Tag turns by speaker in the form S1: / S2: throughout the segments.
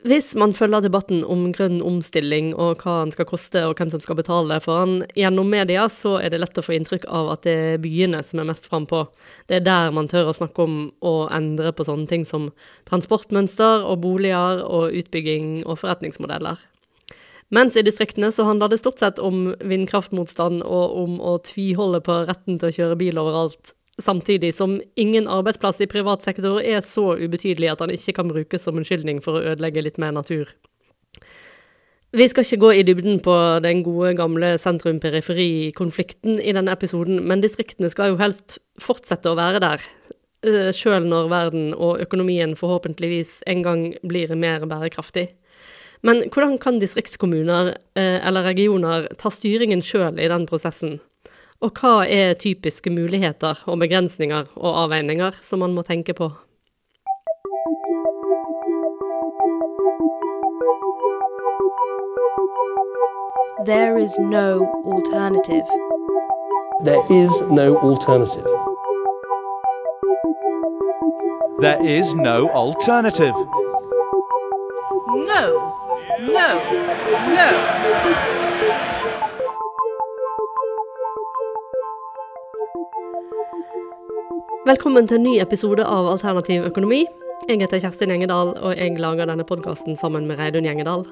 S1: Hvis man følger debatten om grønn omstilling og hva den skal koste og hvem som skal betale for den gjennom media, så er det lett å få inntrykk av at det er byene som er mest frampå. Det er der man tør å snakke om å endre på sånne ting som transportmønster og boliger og utbygging og forretningsmodeller. Mens i distriktene så handler det stort sett om vindkraftmotstand og om å tviholde på retten til å kjøre bil overalt samtidig som ingen arbeidsplass i privat sektor er så ubetydelig at han ikke kan brukes som unnskyldning for å ødelegge litt mer natur. Vi skal ikke gå i dybden på den gode, gamle sentrum-periferi-konflikten i denne episoden, men distriktene skal jo helst fortsette å være der, eh, sjøl når verden og økonomien forhåpentligvis en gang blir mer bærekraftig. Men hvordan kan distriktskommuner eh, eller regioner ta styringen sjøl i den prosessen? Og hva er typiske muligheter og begrensninger og avveininger som man må tenke på?
S2: There is no alternative.
S3: There is no alternative.
S4: There is no alternative.
S5: No, no, no.
S1: Velkommen til en ny episode av Alternativ økonomi. Jeg heter Kjerstin Gjengedal, og jeg lager denne podkasten sammen med Reidun Gjengedal.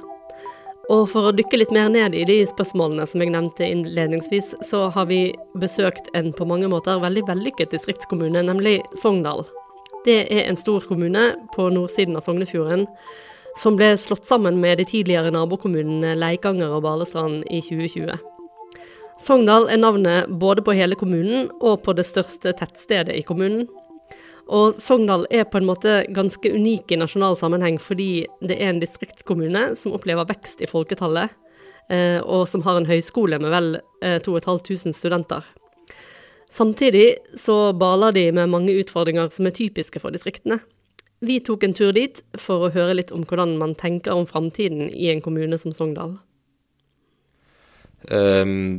S1: Og for å dykke litt mer ned i de spørsmålene som jeg nevnte innledningsvis, så har vi besøkt en på mange måter veldig vellykket distriktskommune, nemlig Sogndal. Det er en stor kommune på nordsiden av Sognefjorden, som ble slått sammen med de tidligere nabokommunene Leikanger og Balestrand i 2020. Sogndal er navnet både på hele kommunen og på det største tettstedet i kommunen. Og Sogndal er på en måte ganske unik i nasjonal sammenheng fordi det er en distriktskommune som opplever vekst i folketallet, eh, og som har en høyskole med vel 2500 eh, studenter. Samtidig så baler de med mange utfordringer som er typiske for distriktene. Vi tok en tur dit for å høre litt om hvordan man tenker om framtiden i en kommune som Sogndal.
S6: Um,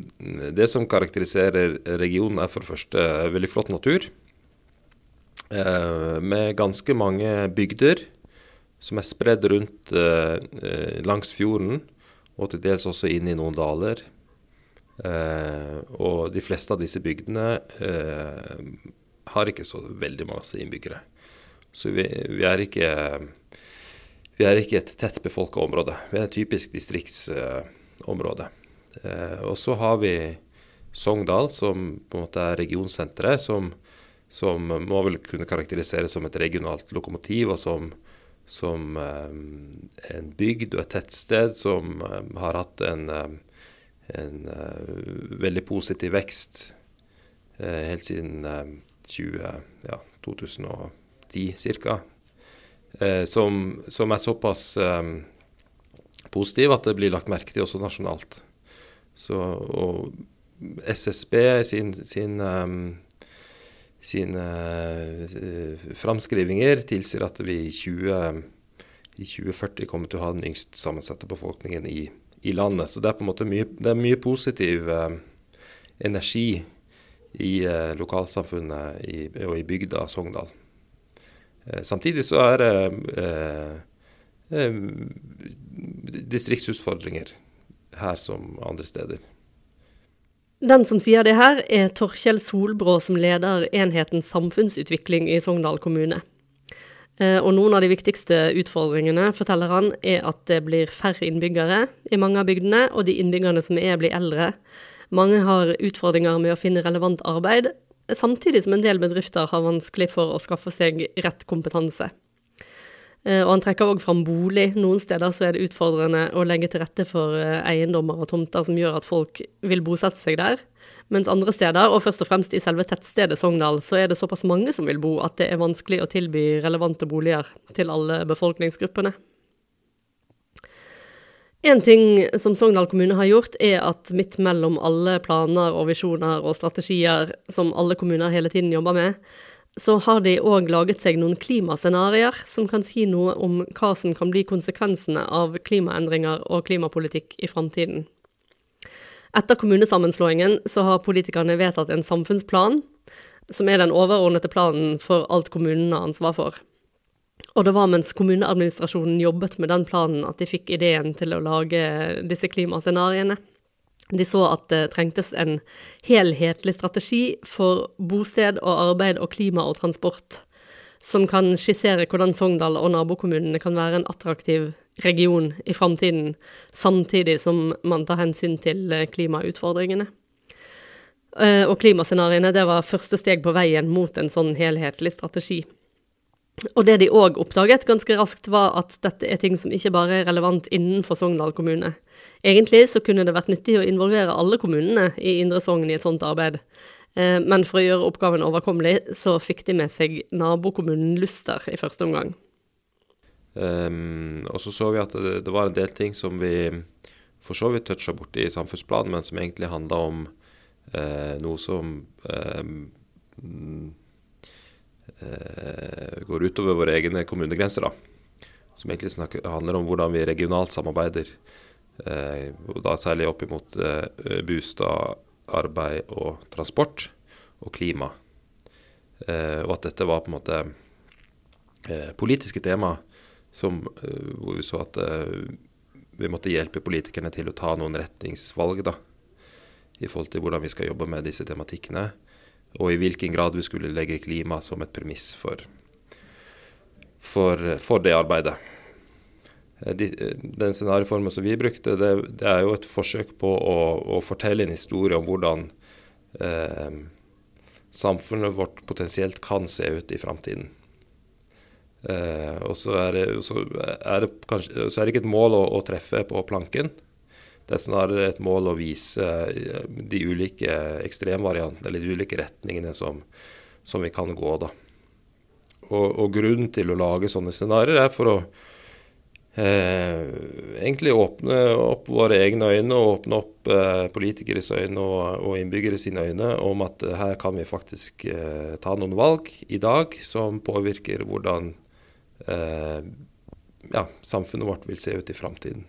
S6: det som karakteriserer regionen, er for det første veldig flott natur. Uh, med ganske mange bygder som er spredd rundt uh, langs fjorden, og til dels også inn i noen daler. Uh, og de fleste av disse bygdene har ikke så veldig masse innbyggere. Så vi, vi, er ikke vi er ikke et tett befolka område. Vi er et typisk distriktsområde. Eh, og så har vi Sogndal, som på en måte er regionsenteret, som, som, må vel kunne karakteriseres som et regionalt lokomotiv, og som, som eh, en bygd og et tettsted som eh, har hatt en, en veldig positiv vekst helt siden 20, ja, 2010 ca. Som, som, er såpass positiv at det blir lagt merke til også nasjonalt. Så, og SSB sin, sin um, sine uh, framskrivinger tilsier at vi i, 20, i 2040 kommer til å ha den yngst sammensatte befolkningen i, i, landet. Så det er på en måte mye, mye positiv uh, energi i uh, lokalsamfunnet i, og i bygda Sogndal. Uh, samtidig så er det distriktsutfordringer her som andre steder.
S1: Den som sier det her, er Torkjell Solbrå, som leder enheten samfunnsutvikling i Sogndal kommune. Eh, og noen av de viktigste utfordringene, forteller han, er at det blir færre innbyggere i mange av bygdene, og de innbyggerne som er, blir eldre. Mange har utfordringer med å finne relevant arbeid, samtidig som en del bedrifter har vanskelig for å skaffe seg rett kompetanse. Eh, og han trekker òg fram bolig. Noen steder så er det utfordrende å legge til rette for eh, eiendommer og tomter som gjør at folk vil bosette seg der. Mens andre steder, og først og fremst i selve tettstedet Sogndal, så er det såpass mange som vil bo at det er vanskelig å tilby relevante boliger til alle befolkningsgruppene. En ting som Sogndal kommune har gjort, er at midt mellom alle planer og visjoner og strategier som alle kommuner hele tiden jobber med, så har de òg laget seg noen klimascenarioer som kan si noe om hva som kan bli konsekvensene av klimaendringer og klimapolitikk i framtiden. Etter kommunesammenslåingen så har politikerne vedtatt en samfunnsplan, som er den overordnede planen for alt kommunene har ansvar for. Og det var mens kommuneadministrasjonen jobbet med den planen at de fikk ideen til å lage disse klimascenarioene. De så at det trengtes en helhetlig strategi for bosted og arbeid og klima og transport, som kan skissere hvordan Sogndal og nabokommunene kan være en attraktiv region i framtiden, samtidig som man tar hensyn til eh, klimautfordringene. Eh, Og klimascenarioene det var første steg på veien mot en sånn helhetlig strategi. Og det de òg oppdaget ganske raskt, var at dette er ting som ikke bare er relevant innenfor Sogndal kommune. Egentlig så kunne det vært nyttig å involvere alle kommunene i Indre Sogn i et sånt arbeid. Eh, Men for å gjøre oppgaven overkommelig, så fikk de med seg nabokommunen Luster i første omgang.
S6: Um, og så så vi at det, det var en del ting som vi for så vidt toucha borti i samfunnsplanen, men som egentlig handla om uh, noe som mm, eh, går utover våre egne kommunegrenser. da. Som egentlig snakker, handler om hvordan vi regionalt samarbeider. Eh, da særlig opp imot eh, bostad, arbeid og transport og klima. Eh, og at dette var på en måte eh, politiske tema som, eh, hvor vi så at eh, vi måtte hjelpe politikerne til å ta noen retningsvalg da, i forhold til hvordan vi skal jobbe med disse tematikkene, og i hvilken grad vi skulle legge klima som et premiss for, for, for det arbeidet. Eh, eh, den scenarioformen som vi brukte, det, det er jo et forsøk på å, å fortelle en historie om hvordan eh, samfunnet vårt potensielt kan se ut i framtiden. Eh, og så er, det, så, er det kanskje, så er det ikke et mål å, å treffe på planken. Det er snarere et mål å vise eh, de ulike ekstremvariantene, eller de ulike retningene som, som vi kan gå. da. Og, og grunnen til å lage sånne scenarioer er for å eh, egentlig åpne opp våre egne øyne og åpne opp eh, politikeres øyne og, og innbyggere sine øyne om at eh, her kan vi faktisk eh, ta noen valg i dag som påvirker hvordan eh, ja, samfunnet vårt vil se ut i framtiden.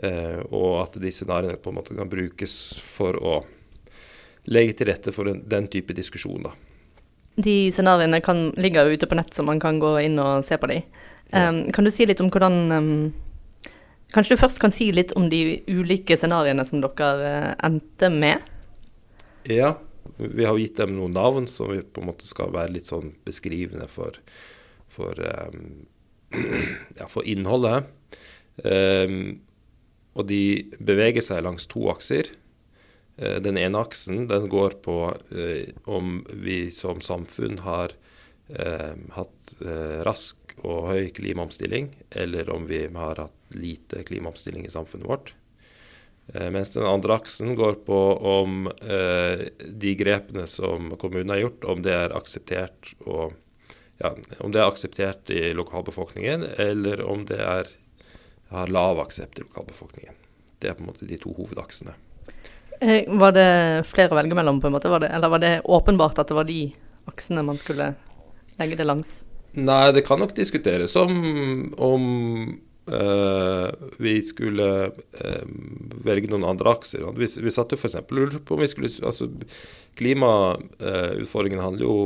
S6: Eh, og at de scenarioene på en måte kan brukes for å legge til rette for den, den type diskusjon. da.
S7: De scenarioene kan, ligger ute på nett, så man kan gå inn og se på dem. Um, kan du si litt om hvordan um, Kanskje du først kan si litt om de ulike scenarioene som dere eh, endte med?
S6: Ja, vi har gitt dem noen navn som vi på en måte skal være litt sånn beskrivende for, for, um, ja, for innholdet. Um, og de beveger seg langs to akser. Eh, Den ene aksen den går på eh, om vi som samfunn har eh, hatt rask og høy klimaomstilling, eller om vi har hatt lite klimaomstilling i samfunnet vårt. Mens den andre aksen går på om eh, de grepene som kommunen har gjort, om det er akseptert og ja, om det er akseptert i lokalbefolkningen, eller om det er, har lav aksept i lokalbefolkningen. Det er på en måte de to hovedaksene.
S7: Eh, var det flere å velge mellom, på en måte? Var det, eller var det åpenbart at det var de aksene man skulle legge det langs?
S6: Nei, det kan nok diskuteres om, om eh, vi skulle eh, velge noen andre akser. Vi, vi satt jo f.eks. på om vi skulle altså, Klimautfordringen handler jo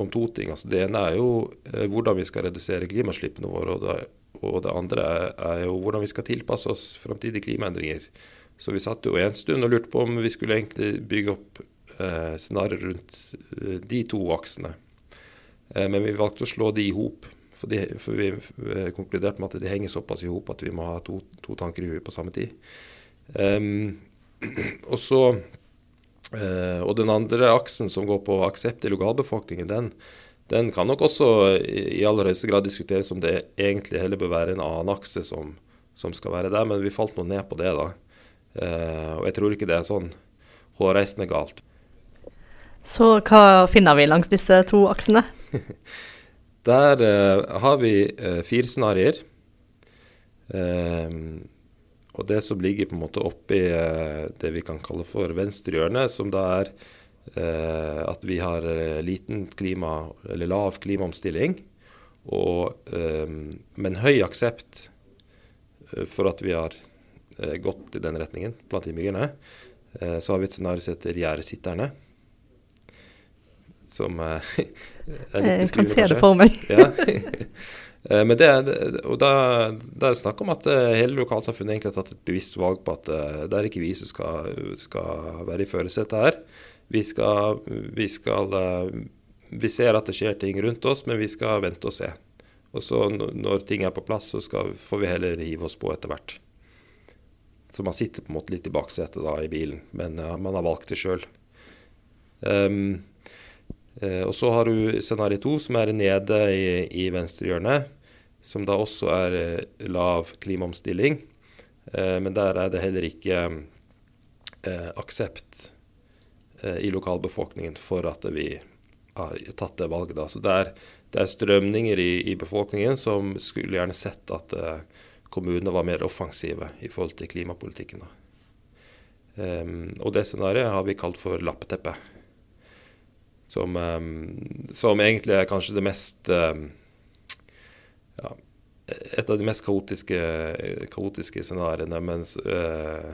S6: om to ting. Altså, det ene er jo hvordan vi skal redusere klimaslippene våre. Og det, og det andre er, jo hvordan vi skal tilpasse oss framtidige klimaendringer. Så vi satt jo en stund og lurte på om vi skulle egentlig bygge opp eh, scenarioer rundt eh, de to aksene. Eh, men vi valgte å slå de i hop. For, for vi eh, konkluderte med at de henger såpass i hop at vi må ha to, to tanker i huet på samme tid. Ehm, og så eh, Og den andre aksen som går på aksept i lokalbefolkningen, den, den kan nok også i, aller høyeste grad diskuteres om det egentlig heller bør være en annen akse som, som skal være der, men vi falt nå ned på det, da. Eh, og jeg tror ikke det er sånn hårreisende galt.
S7: Så hva finner vi langs disse to aksene?
S6: Der eh, har vi eh, fire scenarioer. Eh, og det som ligger på en måte oppi eh, det vi kan kalle for venstrehjørne, som da er at vi har eh, liten klima, eller lav klimaomstilling, og, eh, men høy aksept eh, for at vi har eh, gått i den retningen blant innbyggerne. Eh, så har vi et scenario som heter gjerdesitterne. som eh, er litt
S7: Jeg kan se det for meg.
S6: Ja. Eh, Men det, og da, da er det snakk om at eh, hele lokalsamfunnet egentlig har tatt et bevisst valg på at eh, det er ikke vi som skal, skal være i førersetet her. Vi skal, vi skal eh, Vi ser at det skjer ting rundt oss, men vi skal vente og se. Og så når ting er på plass, så skal, får vi heller hive oss på etter hvert. Så man sitter på en måte litt i baksetet da i bilen, men ja, man har valgt det sjøl. Um, Eh, og så har du scenario to, som er nede i, i venstre hjørne, som da også er eh, lav klimaomstilling. Eh, men der er det heller ikke eh, aksept eh, i lokalbefolkningen for at vi har tatt det valget. Da. Så det er, det er strømninger i, i befolkningen som skulle gjerne sett at eh, kommunene var mer offensive i forhold til klimapolitikken. Da. Um, og det scenarioet har vi kalt for lappeteppet. Som, um, som egentlig er kanskje det mest um, ja, Et av de mest kaotiske, kaotiske scenarioene, mens, uh,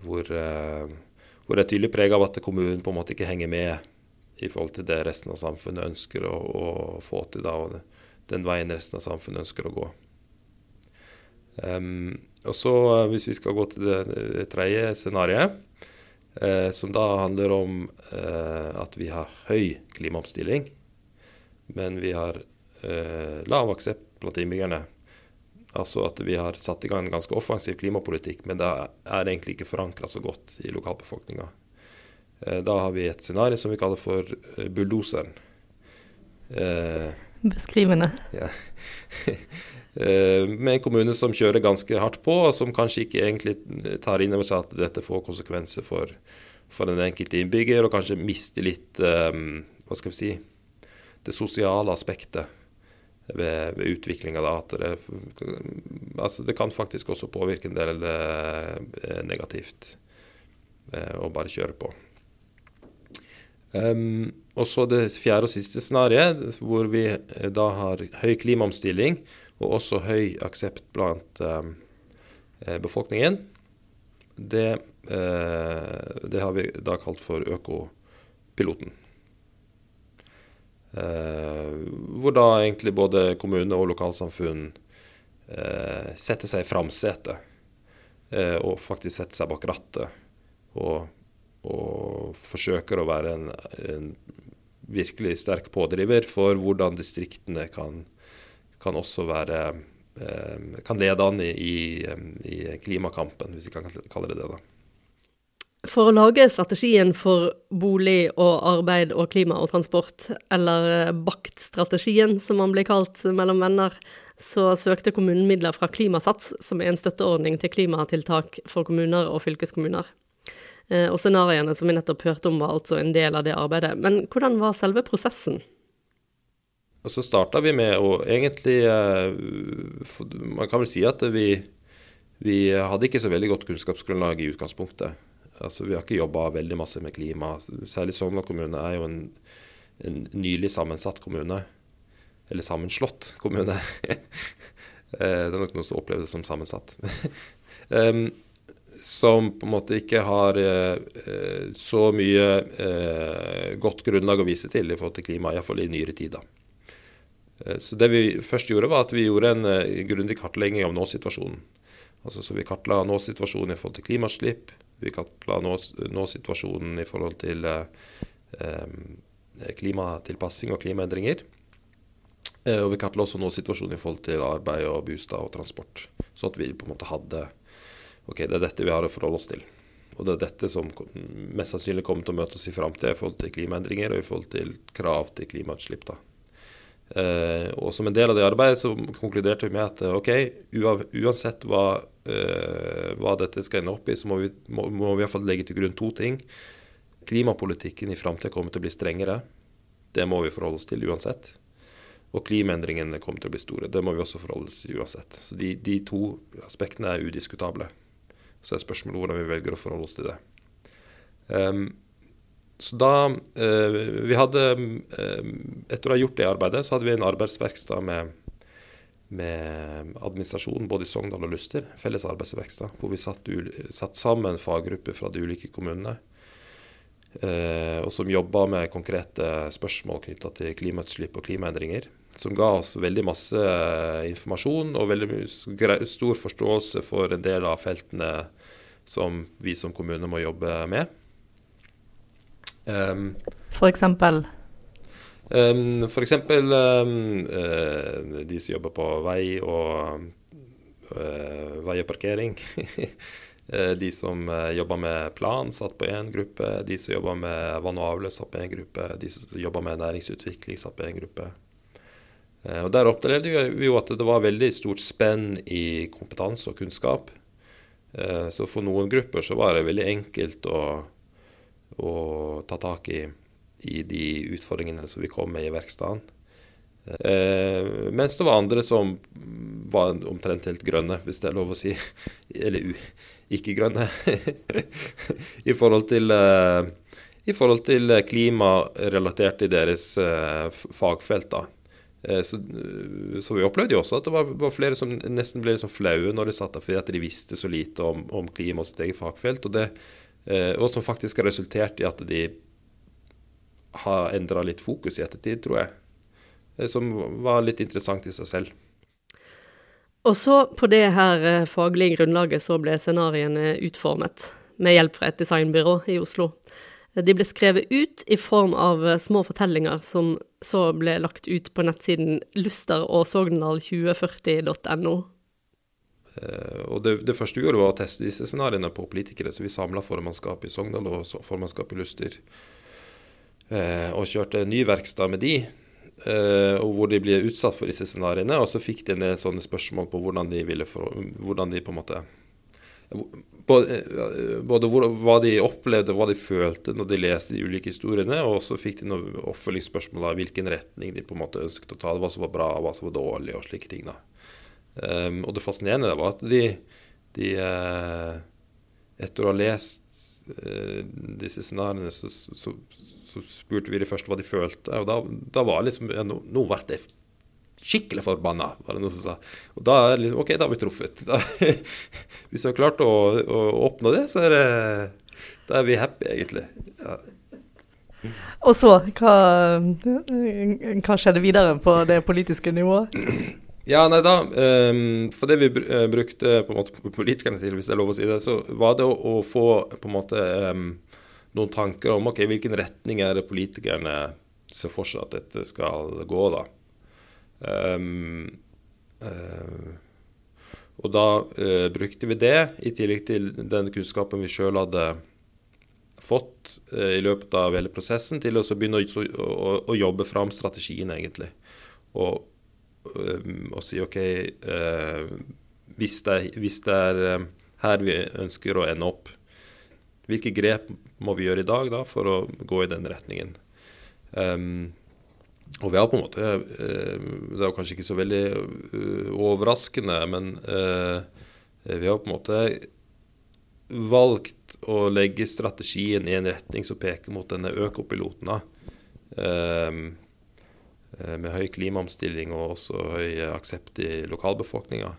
S6: hvor, eh, hvor det er tydelig preg av at kommunen på en måte ikke henger med i forhold til det resten av samfunnet ønsker å, å få til, da, og den veien resten av samfunnet ønsker å gå. Um, og så, eh, Hvis vi skal gå til det, det tredje scenarioet, eh, som da handler om eh, at vi har høy klimaomstilling, men vi har eh, lav aksept blant innbyggerne. Altså at vi har satt i gang en ganske offensiv klimapolitikk, men det er egentlig ikke forankra så godt i lokalbefolkninga. Eh, da har vi et scenario som vi kaller for eh, bulldoseren. Eh,
S7: Beskrivende.
S6: ja. Med en kommune som kjører ganske hardt på, og som kanskje ikke egentlig tar inn over seg at dette får konsekvenser for, for den enkelte innbygger, og kanskje mister litt eh, hva skal vi si, det sosiale aspektet ved, ved. At det, altså det kan faktisk også påvirke en del eh, negativt eh, å bare kjøre på. Um, og så det fjerde og siste scenarioet, hvor vi eh, da har høy klimaomstilling og også høy aksept blant um, eh, befolkningen. Det, eh, det har vi da kalt for økopiloten. Eh, hvor da egentlig både kommune og lokalsamfunn eh, setter seg i framsetet. Eh, og faktisk setter seg bak rattet. Og, og forsøker å være en, en virkelig sterk pådriver for hvordan distriktene kan, kan også være Kan lede an i, i, i klimakampen, hvis vi kan kalle det det. da.
S1: For å lage strategien for bolig og arbeid og klima og transport, eller eh, BACT-strategien som man blir kalt mellom venner, så søkte kommunen midler fra Klimasats, som er en støtteordning til klimatiltak for kommuner og fylkeskommuner. Eh, Og scenarioene som vi nettopp hørte om, var altså en del av det arbeidet. Men hvordan var selve prosessen?
S6: Og så starta vi med å egentlig eh, Man kan vel si at vi, vi hadde ikke så veldig godt kunnskapsgrunnlag i utgangspunktet. Altså Vi har ikke jobba veldig masse med klima. Særlig Sogndal kommune er jo en, en nylig sammensatt kommune. Eller sammenslått kommune. Eh, det er nok noen som opplever det som sammensatt. um, som på en måte ikke har eh, så mye eh, godt grunnlag å vise til i forhold til klima, iallfall i nyere tid. Eh, Så det vi først gjorde, var at vi gjorde en eh, grundig kartlegging av nå-situasjonen. Altså, så vi kartla nå-situasjonen i forhold til klimautslipp. Vi kaller nå- nå-situasjonen i forhold til eh, eh, klimatilpassing og klimaendringer. Eh, og vi kartla også nå-situasjonen i forhold til arbeid og bostad og transport. Sånn at vi på en måte hadde OK, det er dette vi har å forholde oss til. Og det er dette som mest sannsynlig kommer til å møte oss i framtida i forhold til klimaendringer og i forhold til krav til klimautslipp. da. Eh, og som en del av det arbeidet så konkluderte vi med at eh, OK, uansett hva, eh, hva dette skal ende opp i, så må vi, må, må vi i hvert fall legge til grunn to ting. Klimapolitikken i framtida kommer til å bli strengere. Det må vi forholde oss til uansett. Og klimaendringene kommer til å bli store. Det må vi også forholde oss til uansett. Så de, de to aspektene er udiskutable. Så er spørsmålet hvordan vi velger å forholde oss til det. Ehm, så da eh, Vi hadde eh, Etter å ha gjort det arbeidet, så hadde vi en arbeidsverksted med, med administrasjon både i Sogndal og Luster. Felles arbeidsverksted. Hvor vi satt, satt sammen faggrupper fra de ulike kommunene. eh, og som jobba med konkrete spørsmål knytta til klimautslipp og klimaendringer. Som ga oss veldig masse informasjon og veldig stor forståelse for en del av feltene som vi som kommune må jobbe med. Um,
S7: For eksempel
S6: Um, for eksempel um, de som jobber på vei og uh, vei og parkering. Eh, de som jobber med plan, satt på én gruppe. De som jobber med vann og avløp, satt på én gruppe. De som jobber med næringsutvikling, satt på én gruppe. Og Der opplevde vi jo at det var veldig stort spenn i kompetanse og kunnskap. Så for noen grupper så var det veldig enkelt å, å ta tak i i de utfordringene som vi kom med i verkstedet. Eh, mens det var andre som var omtrent helt grønne, hvis det er lov å si. Eller ikke grønne. I forhold til, eh, i forhold til klima relatert til deres eh, fagfelt. da. Eh, Så, så vi opplevde jo også at det var, var flere som nesten ble liksom flaue når de satt der fordi at de visste så lite om, om klima og sitt eget fagfelt. Og, det, eh, og som faktisk har resultert i at de har endra litt fokus i ettertid, tror jeg. Eh, Som var litt interessant i seg selv.
S1: Og så på det her eh, faglige grunnlaget så ble scenarioene utformet, med hjelp fra et designbyrå i Oslo. Eh, De ble skrevet ut i form av eh, små fortellinger som så ble lagt ut på nettsiden luster og sogndal2040.no.
S6: Eh, Og det, det første vi gjorde, var å teste disse scenarioene på politikere. Så vi samla formannskapet i Sogndal og formannskapet i Luster. Eh, og kjørte ny verkstad med de. eh, og hvor de ble utsatt for disse scenarioene. Og så fikk de en del sånne spørsmål på hvordan de ville for, hvordan de på en måte både, både hvor, hva de opplevde og hva de følte når de leste de ulike historiene. Og så fikk de noen oppfølgingsspørsmål av hvilken retning de på en måte ønsket å ta. Hva som var bra, hva som var dårlig og slike ting. da. Um, og det fascinerende var at de, de uh, etter å ha lest uh, disse scenarioene, så, så, så spurte vi de først hva de følte. Og da, da var liksom ja, Nå, nå ble jeg skikkelig forbanna, var det noen som sa. Og da er det liksom OK, da har vi truffet. Da, hvis vi har klart å, å oppnå det, så er det da er vi happy, egentlig. Ja.
S7: Og så, hva, hva skjedde videre på det politiske nivået?
S6: Ja, nei da, Um, For det vi eh, brukte på en måte politikerne til, hvis det er lov å si det, så var det å, å få på en måte um, noen tanker om ok, hvilken retning er det politikerne ser for seg at dette skal gå, da. Um, uh, og da uh, brukte vi det, i tillegg til den kunnskapen vi sjøl hadde fått uh, i løpet av hele prosessen, til å begynne å, å, å jobbe fram strategien, egentlig. Og og si OK hvis, det, er- hvis det er eh, her vi ønsker å ende opp, hvilke grep må vi gjøre i dag da for å gå i den retningen? Um, og vi har på en måte eh, Det er kanskje ikke så veldig overraskende, men vi har på en måte valgt å legge strategien i en retning som peker mot denne økopiloten. Um, med høy klimaomstilling og også høy aksept i lokalbefolkninga.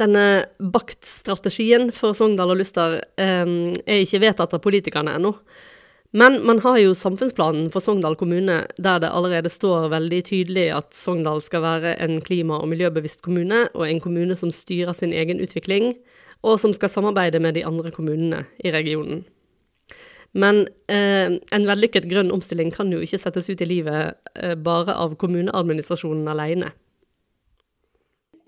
S1: Denne baktstrategien for Sogndal og Luster eh, er ikke vedtatt av politikerne ennå. Men man har jo samfunnsplanen for Sogndal kommune, der det allerede står veldig tydelig at Sogndal skal være en klima- og miljøbevisst kommune, og en kommune som styrer sin egen utvikling, og som skal samarbeide med de andre kommunene i regionen. Men eh, en vellykket grønn omstilling kan jo ikke settes ut i livet eh, bare av kommuneadministrasjonen alene.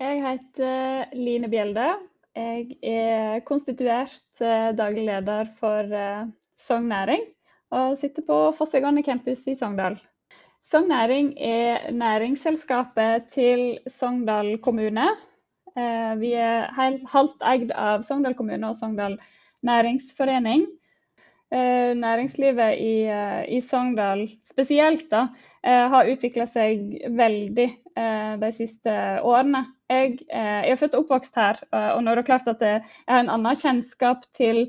S8: Jeg heter Line Bjelde. Jeg er konstituert eh, daglig leder for eh, Sogn Næring og sitter på Fossegående campus i Sogndal. Sogn Næring er næringsselskapet til Sogndal kommune. Eh, Vi er halvt eid av Sogndal kommune og Sogndal næringsforening. Eh, Næringslivet i, eh, i Sogndal spesielt da, eh, har utvikla seg veldig de siste årene. Jeg, jeg er født og oppvokst her, og nå er det klart at jeg har en annen kjennskap til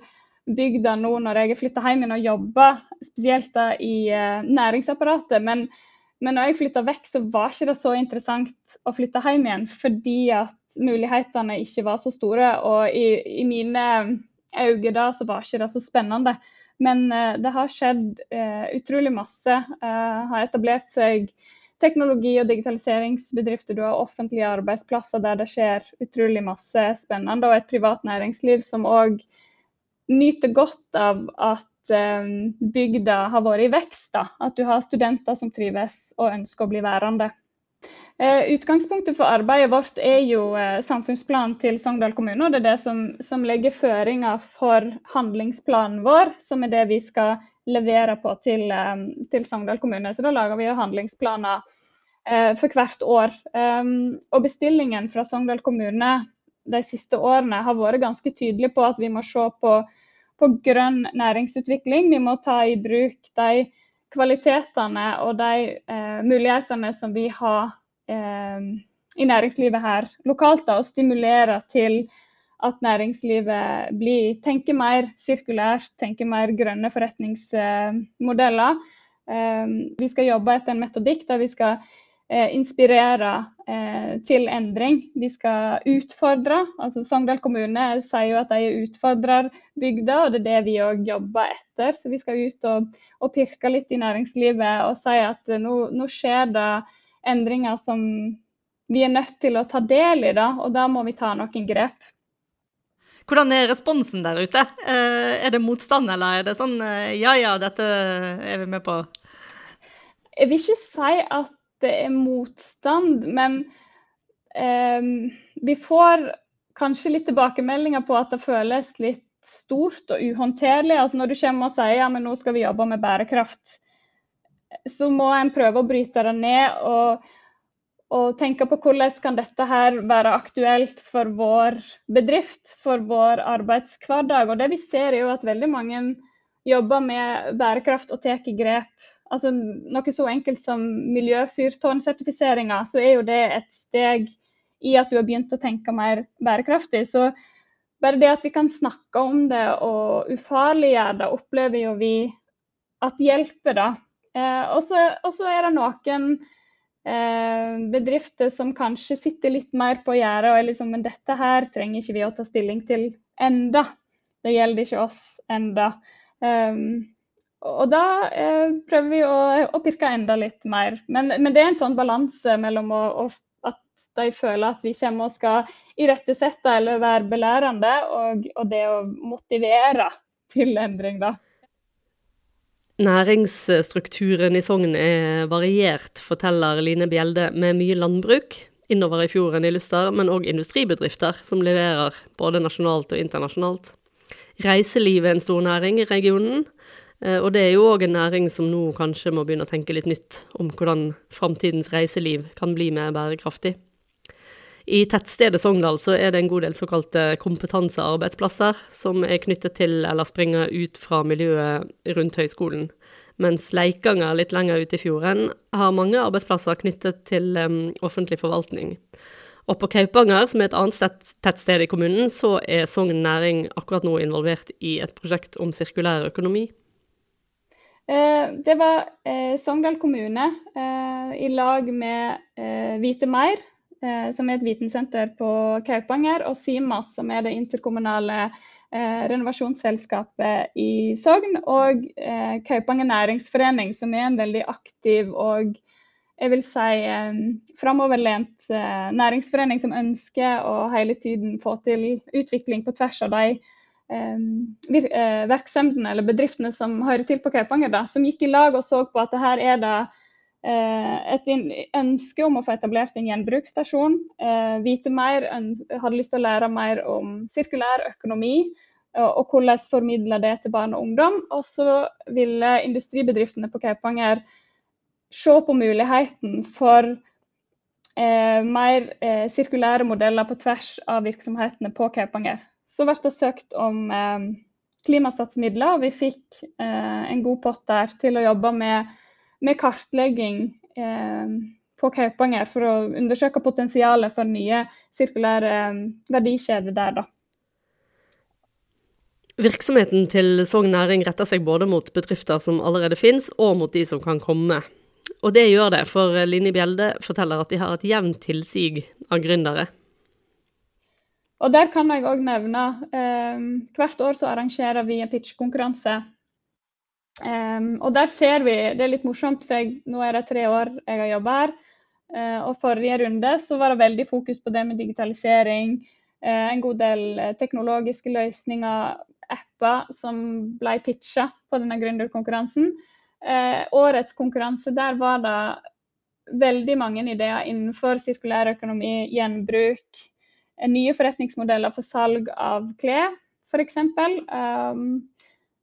S8: bygda nå når jeg er flytta hjem igjen og jobber, spesielt da i næringsapparatet. Men, men når jeg flytta vekk, så var ikke det så interessant å flytte hjem igjen, fordi at mulighetene ikke var så store. Og i, i mine øyne da, så var ikke det så spennende. Men eh, det har skjedd eh, utrolig masse. Eh, har etablert seg teknologi- og digitaliseringsbedrifter. Du har offentlige arbeidsplasser der det skjer utrolig masse spennende, og et privat næringsliv som òg nyter godt av at bygda har vært i vekst. Da. At du har studenter som trives og ønsker å bli værende. Eh, utgangspunktet for arbeidet vårt er jo eh, samfunnsplanen til Sogndal kommune. og Det er det som, som legger føringer for handlingsplanen vår, som er det vi skal levere på til, eh, til Sogndal kommune. Så da lager vi jo handlingsplaner for hvert år. Og bestillingen fra Sogndal kommune de siste årene har vært ganske tydelig på at vi må se på, på grønn næringsutvikling. Vi må ta i bruk de kvalitetene og de eh, mulighetene som vi har i næringslivet her lokalt, da, og stimulere til at næringslivet blir, tenker mer sirkulært, tenker mer grønne forretningsmodeller. Eh, vi skal jobbe etter en metodikk der vi skal eh, inspirere eh, til endring. Vi skal utfordre. altså Sogndal kommune sier jo at de utfordrer bygda, og det er det vi òg jobber etter. Så vi skal ut og, og pirke litt i næringslivet og si at nå, nå skjer det endringer som vi er nødt til å ta del i, da, og da må vi ta noen grep.
S1: Hvordan er responsen der ute? Eh, er det motstand, eller er det sånn eh, ja ja, dette er vi med på?
S8: Jeg vil ikke si at det er motstand, men eh, vi får kanskje litt tilbakemeldinger på at det føles litt stort og uhåndterlig. Altså når du kommer og sier ja, men nå skal vi jobbe med bærekraft, så må en prøve å bryte det ned og, og, tenke på hvordan kan dette her være aktuelt for vår bedrift, for vår arbeidshverdag. Og det vi ser er jo at veldig mange jobber med bærekraft og tar grep. Altså Noe så enkelt som miljøfyrtårnsertifiseringa, så er jo det et steg i at du har begynt å tenke mer bærekraftig. Så bare det at vi kan snakke om det og ufarliggjøre det, opplever jo vi at hjelper. da. Eh, og så er det noen eh, bedrifter som kanskje sitter litt mer på gjerdet og er liksom Men dette her trenger ikke vi å ta stilling til enda. Det gjelder ikke oss enda. Um, og da eh, prøver vi å, å, pirke enda litt mer. Men, men det er en sånn balanse mellom å, å, at de føler at vi kommer og skal irettesette eller være belærende, og, og det å motivere til endring, da.
S1: Næringsstrukturen i Sogn er variert, forteller Line Bjelde, med mye landbruk innover i fjorden i Luster, men òg industribedrifter som leverer både nasjonalt og internasjonalt. Reiseliv er en stor næring i regionen, eh, og det er jo òg en næring som nå kanskje må begynne å tenke litt nytt om hvordan framtidens reiseliv kan bli mer bærekraftig. I tettstedet Sogndal så er det en god del såkalte kompetansearbeidsplasser som er knyttet til eller springer ut fra miljøet rundt høyskolen. Mens Leikanger, litt lenger ute i fjorden, har mange arbeidsplasser knyttet til um, offentlig forvaltning. Og på Kaupanger, som er et annet tettsted i kommunen, så er Sogn Næring akkurat nå involvert i et prosjekt om sirkulær økonomi.
S8: Eh, det var eh, Sogndal kommune eh, i lag med Vite Meir, som er et vitensenter på Kaupanger, og SIMAS, som er det interkommunale eh, renovasjonsselskapet i Sogn, og eh, Kaupanger næringsforening, som er en veldig aktiv og jeg vil si eh, framoverlent eh, næringsforening som ønsker å hele tiden få til utvikling på tvers av de eh, virksomhetene eller bedriftene som hører til på Kaupanger, da, som gikk i lag og så på at her er det Eh, et ønske om å få etablert en gjenbruksstasjon. Eh, vite mer, hadde lyst til å lære mer om sirkulær økonomi og hvordan formidle det til barn og ungdom. Og så ville industribedriftene på Kaupanger se på muligheten for eh, mer eh, sirkulære modeller på tvers av virksomhetene på Kaupanger. Så ble det søkt om eh, klimasatsmidler, og vi fikk eh, en god pott der til å jobbe med med kartlegging eh, på Kaupanger for å undersøke potensialet for nye sirkulære eh, verdikjeder der, da.
S1: Virksomheten til Sogn Næring retter seg både mot bedrifter som allerede finnes, og mot de som kan komme. Og det gjør det, for Line Bjelde forteller at de har et jevnt tilsig av gründere.
S8: Og der kan jeg òg nevne eh, Hvert år så arrangerer vi en pitchkonkurranse Um, og der ser vi, det er litt morsomt, for jeg, nå er det tre år jeg har jobba her. Uh, og forrige runde så var det veldig fokus på det med digitalisering. Uh, en god del uh, teknologiske løsninger, apper, som ble pitcha på denne gründerkonkurransen. årets konkurranse, der var det veldig mange ideer innenfor sirkulær økonomi, gjenbruk, nye forretningsmodeller for salg av klær, f.eks. Um,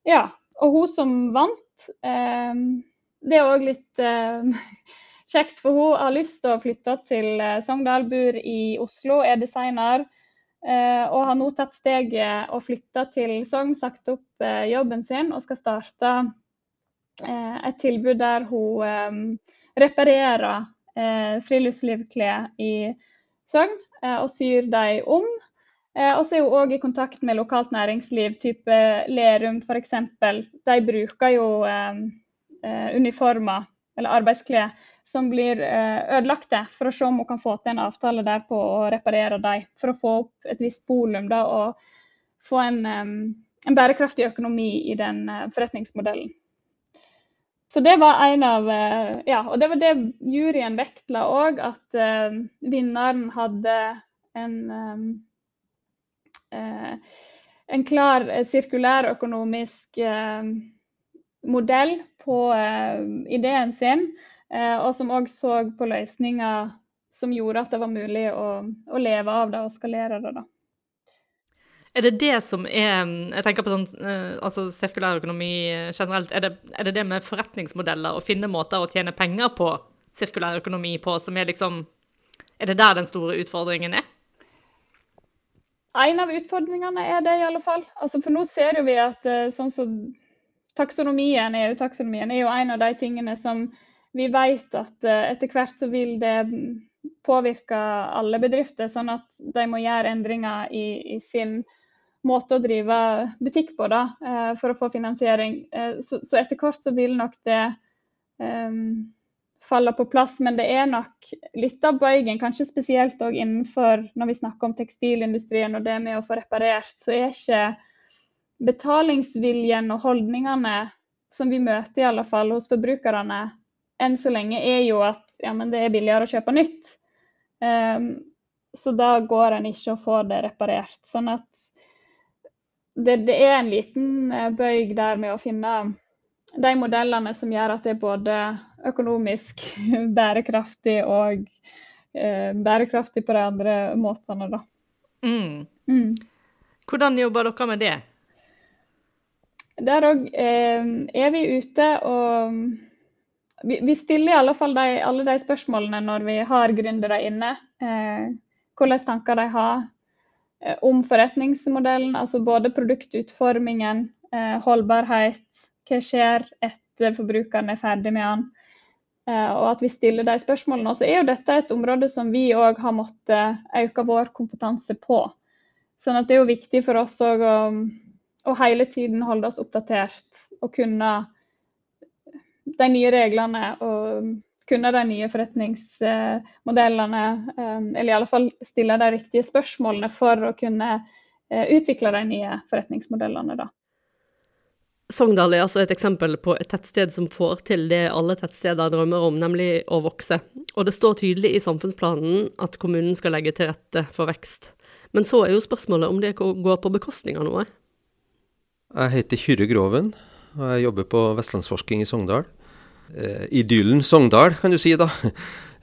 S8: ja, og hun som vant, eh, det er òg litt eh, kjekt, for hun har lyst til å flytte til eh, Sogndal, bor i Oslo, er designer. og har nå tatt steget og flytta til Sogn, sagt opp jobben sin og skal starte et tilbud der hun reparerer friluftslivklær i Sogn og syr dem om Eh, og så er hun òg i kontakt med lokalt næringsliv, type Lerum f.eks. De bruker jo eh, eh, uniformer eller arbeidsklær som blir eh, ødelagte, for å se om hun kan få til en avtale der på å reparere dem. For å få opp et visst volum da, og få en, en, bærekraftig økonomi i den forretningsmodellen. Så det var en av Ja, og det var det juryen vektla òg, at vinneren hadde en Eh, en klar sirkulær sirkulærøkonomisk eh, modell på ideen sin, og som òg så på løsninger som gjorde at det var mulig å, å leve av det og skalere det. da.
S7: Er det det som er Jeg tenker på sånn altså sirkulær økonomi generelt. Er det, er det, det med forretningsmodeller å finne måter å tjene penger på sirkulær økonomi på, som er liksom Er det der den store utfordringen er?
S8: En av utfordringene er det i alle fall. Altså, for nå ser vi at eh, sånn som taksonomien, EU-taksonomien er jo en av de tingene som vi vet at eh, etter hvert så vil det påvirke alle bedrifter, sånn at de må gjøre endringer i, i sin måte å drive butikk på da, eh, for å få finansiering. Så, så etter hvert så vil nok det um, faller på plass. Men det er nok litt av bøygen, kanskje spesielt òg innenfor når vi snakker om tekstilindustrien og det med å få reparert, så er ikke betalingsviljen og holdningene som vi møter i alle fall hos forbrukerne, enn så lenge er jo at ja, men det er billigere å kjøpe nytt. Um, så da går en ikke å få det reparert. Sånn at det, det er en liten eh, bøyg der med å finne de modellene som gjør at det er både økonomisk bærekraftig og eh, bærekraftig på de andre måtene, da.
S7: Mm. Mm. Hvordan jobber dere med det?
S8: Der òg eh, er vi ute og vi, vi, stiller i alle fall de, alle de spørsmålene når vi har gründere inne. Eh, hvilke tanker de har eh, om forretningsmodellen, altså både produktutformingen, eh, holdbarhet, hva skjer etter forbrukeren er ferdig med den? Eh, og at vi stiller de spørsmålene. Og så er jo dette et område som vi òg har måttet øke vår kompetanse på. Sånn at det er jo viktig for oss òg å, å, hele tiden holde oss oppdatert og kunne de nye reglene og kunne de nye forretningsmodellene. Eh, eller i alle fall stille de riktige spørsmålene for å kunne eh, utvikle de nye forretningsmodellene. da.
S7: Sogndal er altså et eksempel på et tettsted som får til det alle tettsteder drømmer om, nemlig å vokse. Og det står tydelig i samfunnsplanen at kommunen skal legge til rette for vekst. Men så er jo spørsmålet om det går på bekostning av noe.
S9: Jeg heter Kyrre Groven, og jeg jobber på Vestlandsforsking i Sogndal. Eh, idyllen Sogndal, kan du si, da.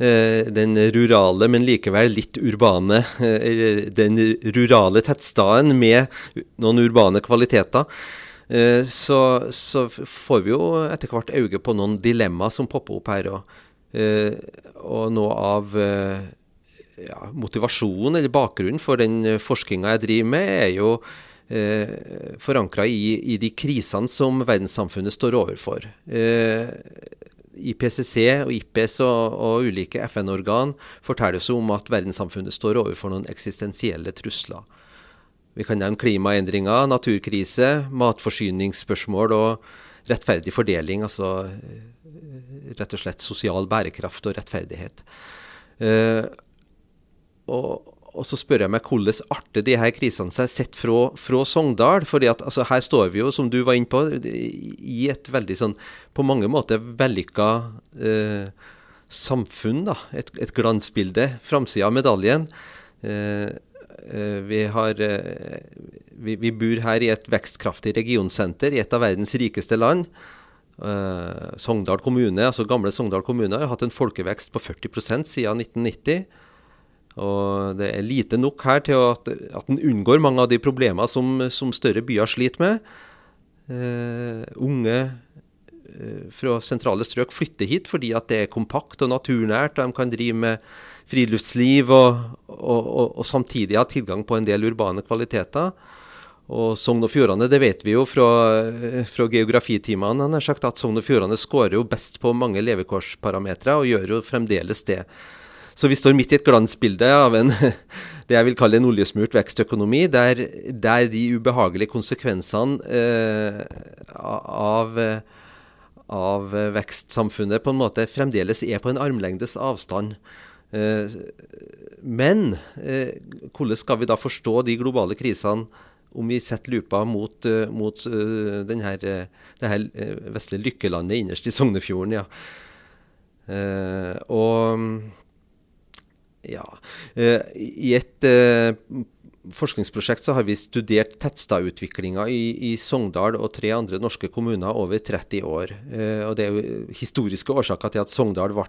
S9: Eh, den rurale, men likevel litt urbane eh, Den rurale tettstaden med noen urbane kvaliteter. Eh, så, så, får vi jo etter hvert øye på noen dilemmaer som popper opp her. Og, eh, og noe av eh, ja, motivasjonen eller bakgrunnen for den forskninga jeg driver med, er jo eh, forankra i, i, de krisene som verdenssamfunnet står overfor. Eh, IPCC og IPS og, og ulike FN-organ forteller oss om at verdenssamfunnet står overfor noen eksistensielle trusler. Vi kan nevne klimaendringer, naturkrise, matforsyningsspørsmål og rettferdig fordeling. Altså eh, rett og slett sosial bærekraft og rettferdighet. Uh, og, og så spør jeg meg hvordan arter de her krisene seg sett fra, fra Sogndal. fordi altså, her står vi jo, som du var inne på, i et veldig sånn på mange måter vellykka eh, samfunn. da, Et, et glansbilde. Framsida av medaljen. Eh, eh, vi, har, eh, vi, vi bor her i et vekstkraftig regionsenter i et av verdens rikeste land. Uh, Sogndal kommune, altså Gamle Sogndal kommune har hatt en folkevekst på 40% siden 1990. Og det er lite nok her til at, at en unngår mange av de problemer som, som større byer sliter med. Uh, unge uh, fra sentrale strøk flytter hit fordi at det er kompakt og naturnært, og de kan drive med friluftsliv og, og, og, og samtidig ha tilgang på en del urbane kvaliteter. Og Sogn og Fjordane, det vet vi jo fra, fra geografitimene, han har sagt at Sogn og Fjordane skårer jo best på mange levekårsparametere, og gjør jo fremdeles det. Så vi står midt i et glansbilde av en, det jeg vil kalle en oljesmurt vekstøkonomi, der, der de ubehagelige konsekvensene eh, av, av, vekstsamfunnet på en måte fremdeles er på en armlengdes avstand. Eh, men eh, hvordan skal vi da forstå de globale krisene? om vi setter lupa mot, uh, mot denne, det her vesle lykkelandet innerst i Sognefjorden. ja. og ja I et forskningsprosjekt så har vi studert tettstadutviklinga i, i, Sogndal og tre andre norske kommuner over 30 år. og Det er jo historiske årsaker til at Sogndal ble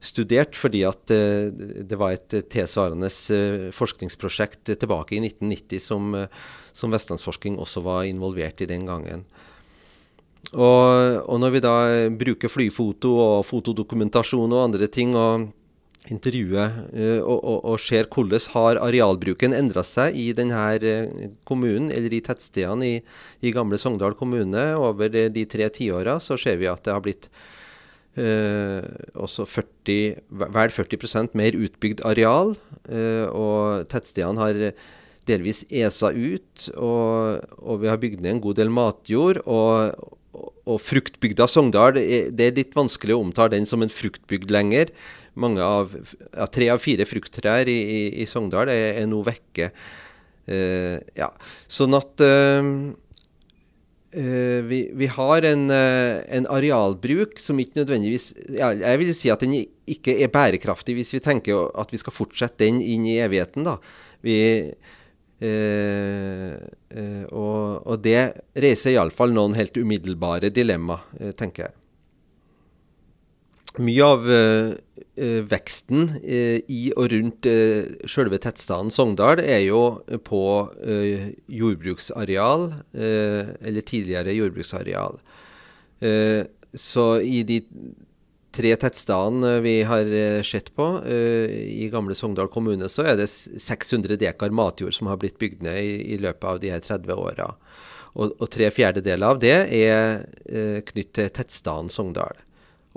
S9: studert, fordi at uh, det var et tilsvarende uh, forskningsprosjekt tilbake i 1990 som, som Vestlandsforsking også var involvert i den gangen. Og, og, når vi da bruker flyfoto og fotodokumentasjon og andre ting og intervjuer og, og, og, ser hvordan har arealbruken endra seg i denne kommunen, eller i tettstedene i, i gamle Sogndal kommune over de, de tre tiåra, så ser vi at det har blitt Eh, også 40, vel 40% mer utbygd areal. Eh, og tettstedene har delvis esa ut, og, og, vi har bygd ned en god del matjord. og og fruktbygda Sogndal, det er litt vanskelig å omtale den som en fruktbygd lenger. Mange av, ja, Tre av fire frukttrær i, i, i Sogndal er, er nå vekke. Eh, ja. Sånn at Uh, vi, vi, har en, uh, en, arealbruk som ikke nødvendigvis Jeg vil si at den ikke er bærekraftig hvis vi tenker at vi skal fortsette den inn i evigheten. da. Vi, uh, og, og, det reiser iallfall noen helt umiddelbare dilemma, tenker jeg. Mye av eh, veksten eh, i og rundt eh, selve tettstaden Sogndal er jo på jordbruksareal, eller tidligere jordbruksareal. så i de tre tettstedene vi har sett på i gamle Sogndal kommune, så er det 600 dekar matjord som har blitt bygd ned i, i løpet av de her 30 åra. Og, og tre fjerdedeler av det er knyttet til tettstaden Sogndal.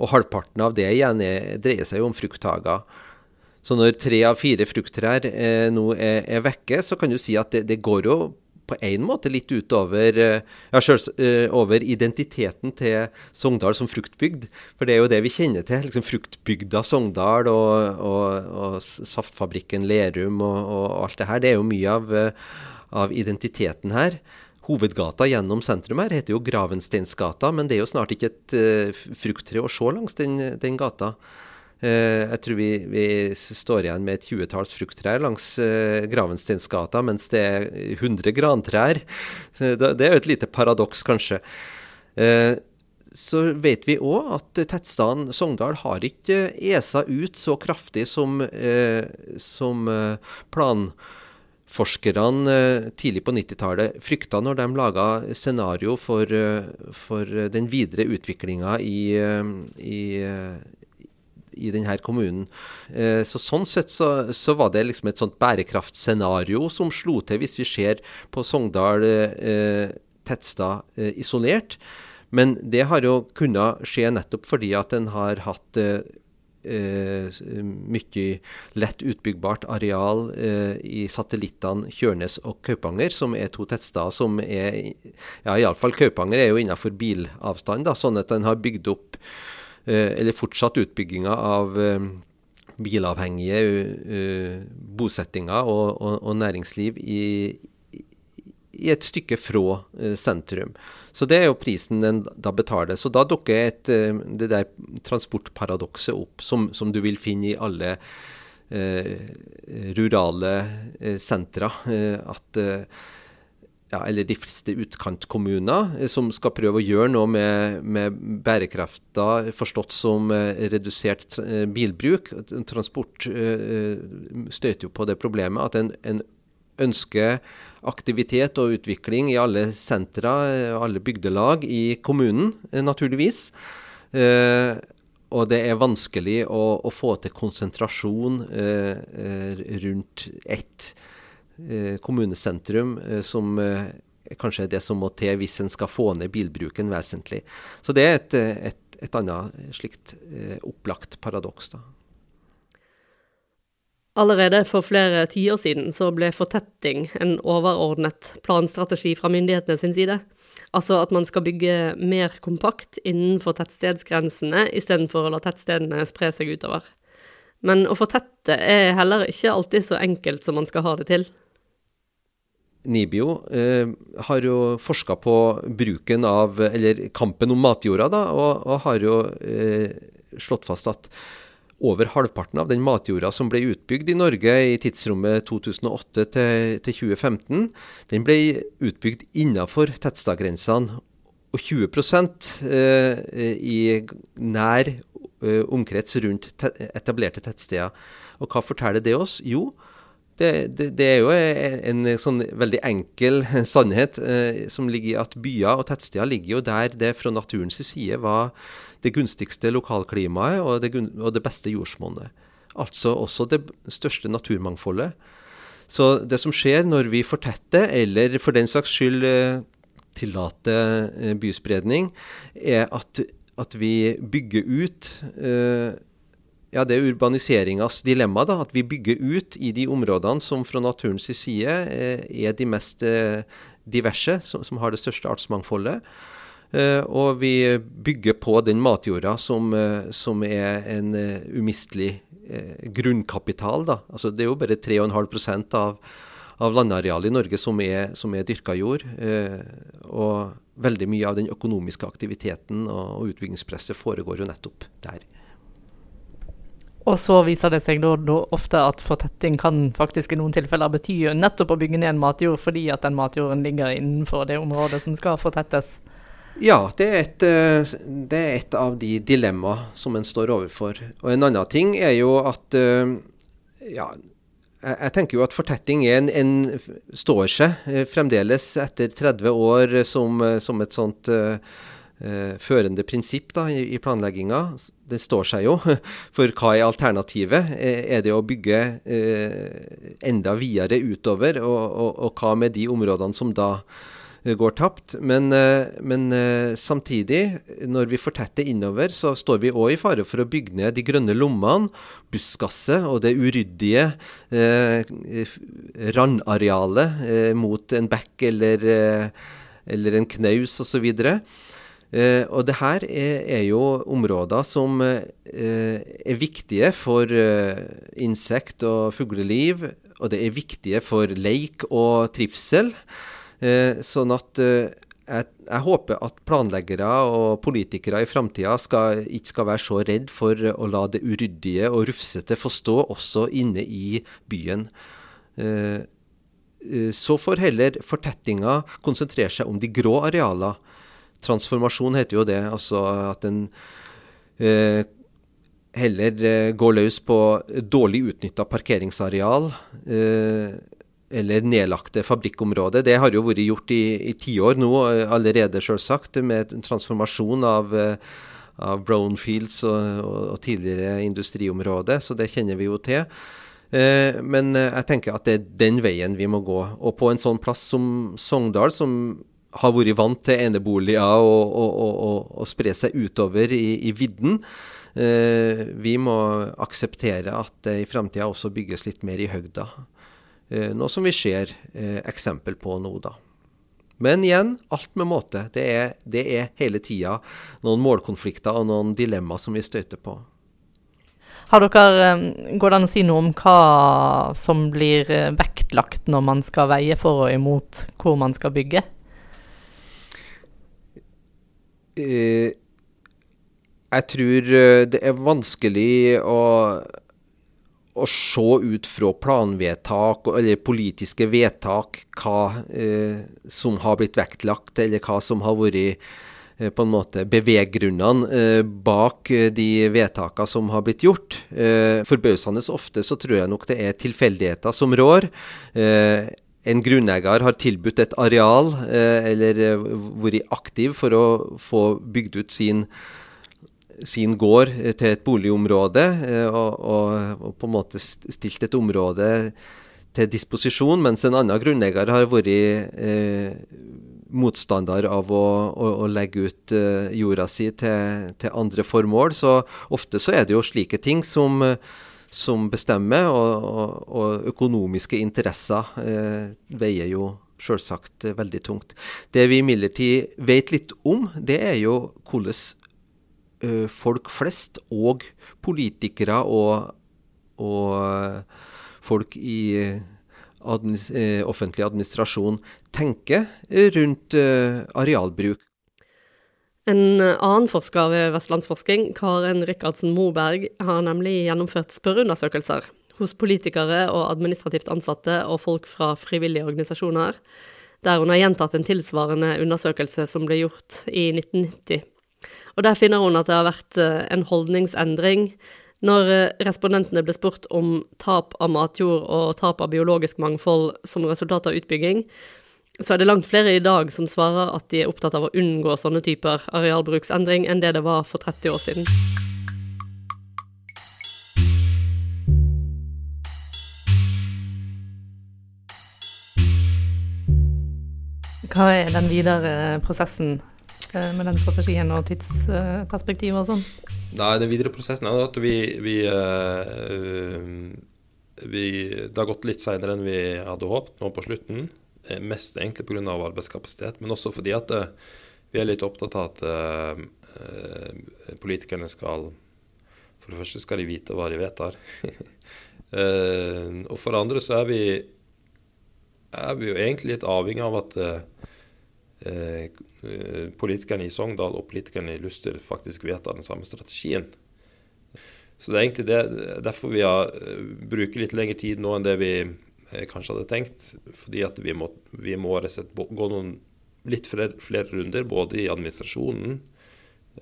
S9: Og halvparten av det igjen er, dreier seg jo om frukthager. Så når tre av fire frukttrær eh, nå er, er, vekke, så kan du si at det, det går jo på en måte litt utover eh, ja, selv, uh, over identiteten til Sogndal som fruktbygd. For det er jo det vi kjenner til. liksom Fruktbygda Sogndal og, og, og saftfabrikken Lerum og, og, alt det her. Det er jo mye av, uh, av identiteten her. Hovedgata gjennom sentrum her heter jo Gravensteinsgata, men det er jo snart ikke et uh, frukttre å se langs den, den gata. Uh, jeg tror vi, vi, står igjen med et tjuetalls frukttrær langs uh, Gravensteinsgata, mens det er 100 grantrær. Så det, det er jo et lite paradoks, kanskje. Uh, så vet vi òg at tettstaden Sogndal har ikke esa ut så kraftig som, som plan forskerne eh, tidlig på 90-tallet frykta når de laga scenario for, eh, for, den videre utviklinga i, eh, i, i, denne kommunen. Så Sånn sett så, så, var det liksom et sånt bærekraftscenario som slo til, hvis vi ser på Sogndal tettstad isolert. Men det har jo kunnet skje nettopp fordi at en har hatt eh, mye lett utbyggbart areal eh, i satellittene Kjørnes og Kaupanger, som er to tettsteder som er Ja, iallfall Kaupanger er jo innenfor bilavstand, da, sånn at en har bygd opp eh, Eller fortsatt utbygginga av eh, bilavhengige bosettinger og, og, og næringsliv i, i, et stykke fra sentrum. Så det er jo prisen den da betaler. Så da dukker et, uh, det der transportparadokset opp, som, som, du vil finne i alle rurale sentra. at ja, eller de fleste utkantkommuner, eh, som skal prøve å gjøre noe med, med bærekrafta forstått som eh, redusert eh, bilbruk. Transport støter jo på det problemet at en, en ønsker aktivitet og utvikling i alle sentra, alle bygdelag i kommunen, naturligvis. Eh, og det er vanskelig å, å få til konsentrasjon eh, rundt ett Eh, kommunesentrum eh, som eh, kanskje er det som må til hvis en skal få ned bilbruken vesentlig. Så det er et, et, et annet slikt opplagt paradoks. da.
S1: Allerede for flere tiår siden så ble fortetting en overordnet planstrategi fra myndighetene sin side. Altså at man skal bygge mer kompakt innenfor tettstedsgrensene, istedenfor å la tettstedene spre seg utover. Men å fortette er heller ikke alltid så enkelt som man skal ha det til.
S9: NIBIO eh, har jo forska på bruken av, eller kampen om matjorda, da, og, og har jo eh, slått fast at over halvparten av den matjorda som ble utbygd i Norge i tidsrommet 2008 til, til 2015, den ble utbygd innenfor Tettstadgrensene. Og 20 eh, i nær eh, omkrets rundt te etablerte tettsteder. Og hva forteller det oss? Jo, det, det, det, er jo en, en sånn veldig enkel sannhet eh, som ligger i at byer og tettsteder ligger jo der det fra naturens side var det gunstigste lokalklimaet og det, og det beste jordsmonnet. Altså også det største naturmangfoldet. Så det som skjer når vi fortetter, eller for den saks skyld eh, tillater eh, byspredning, er at, at vi bygger ut eh, ja, det er urbaniseringas dilemma. da, At vi bygger ut i de områdene som fra naturens side er de mest diverse, som, som, har det største artsmangfoldet. Eh, og vi bygger på den matjorda som, eh, som er en uh, umistelig grunnkapital. da. Altså, det er jo bare 3,5% av, av landarealet i Norge som er, som er dyrka jord. Og veldig mye av den økonomiske aktiviteten og, utbyggingspresset foregår jo nettopp der.
S7: Og så viser det seg da, da, ofte at fortetting kan faktisk i noen tilfeller bety nettopp å bygge ned matjord fordi at den matjorden ligger innenfor det området som skal fortettes.
S9: Ja, det er et, eh, det er et av de dilemmaene som en står overfor. Og en annen ting er jo at eh, ja, jeg tenker jo at fortetting en, en står seg eh, fremdeles etter 30 år som, som et sånt uh, førende prinsipp da, i, i planlegginga. Det står seg jo. For hva er alternativet? Er det å bygge uh, enda videre utover? Og, og, og, hva med de områdene som da går tapt? Men, eh, men eh, samtidig, når vi fortetter innover, så står vi òg i fare for å bygge ned de grønne lommene, buskaset og det uryddige randarealet mot en bekk eller eller en knaus osv. Uh, og det her er, er, jo områder som uh, er viktige for uh, insekt- og fugleliv. Og det er viktige for leik og trivsel. Sånn at jeg, jeg, håper at planleggere og politikere i framtida ikke skal være så redd for å la det uryddige og rufsete få stå også inne i byen. så får heller fortettinga konsentrere seg om de grå arealer Transformasjon heter jo det. Altså at en eh, heller eh, går løs på dårlig utnytta parkeringsareal. Eh, eller nedlagte fabrikkområder. Det har jo vært gjort i, i tiår nå eh, allerede, selvsagt, med transformasjon av, eh, av brownfields og, og, og tidligere industriområder. Så det kjenner vi jo til. Eh, men jeg tenker at det er den veien vi må gå. Og på en sånn plass som Sogndal, som har vært vant til eneboliger og, og, og, spre seg utover i, i vidden. Eh, vi må akseptere at det i framtida også bygges litt mer i høgda. Eh, noe som vi ser eh, eksempel på nå, da. Men igjen, alt med måte. Det er, det er hele tida noen målkonflikter og noen dilemmaer som vi støter på.
S7: Har dere, eh, Går det an å si noe om hva som blir vektlagt når man skal veie for og imot hvor man skal bygge?
S9: Jeg tror det er vanskelig å, å se ut fra planvedtak eller politiske vedtak hva eh, som har blitt vektlagt, eller hva som har vært eh, på en måte beveggrunnene eh, bak eh, de vedtakene som har blitt gjort. Eh, forbausende ofte så tror jeg nok det er tilfeldigheter som rår. Eh, en grunneier har tilbudt et areal, eller vært aktiv for å få bygd ut sin, sin gård eh, til et boligområde, eh, og, og, og på en måte stilt et område til disposisjon, mens en annen grunneier har vært eh, motstander av å, å, å legge ut eh, jorda si til, til andre formål. Så ofte så er det jo slike ting som, som bestemmer, og, og, økonomiske interesser eh, veier jo selvsagt veldig tungt. Det vi imidlertid vet litt om, det er jo hvordan folk flest og politikere og, og eh, folk i eh, administ eh, offentlig administrasjon tenker eh, rundt eh, arealbruk.
S1: En annen forsker ved Vestlandsforsking, Karen Rikardsen Moberg, har nemlig gjennomført spørreundersøkelser hos politikere og administrativt ansatte og folk fra frivillige organisasjoner, der hun har gjentatt en tilsvarende undersøkelse som ble gjort i 1990. Og Der finner hun at det har vært eh, en holdningsendring når eh, respondentene ble spurt om tap av matjord og tap av biologisk mangfold som resultat av utbygging, så er det langt flere i dag som svarer at de er opptatt av å unngå sånne typer arealbruksendring enn det det var for 30 år siden.
S7: Hva er den videre prosessen med den strategien og tidsperspektivet og sånn?
S6: Nei, Den videre prosessen er at vi, vi, eh, vi Det har gått litt seinere enn vi hadde håpet nå på slutten. Eh, Mest egentlig pga. arbeidskapasitet, men også fordi at eh, vi er litt opptatt av at eh, eh, politikerne skal For det første skal de vite hva de vedtar. Eh, og for det andre så er vi, er vi jo egentlig litt avhengig av at eh, eh, politikerne i Sogndal og politikerne i Luster faktisk vedtar den samme strategien. Så det er egentlig det, derfor vi har eh, bruker litt lengre tid nå enn det vi eh, kanskje hadde tenkt. Fordi at vi må, vi må gå noen litt flere, flere runder, både i administrasjonen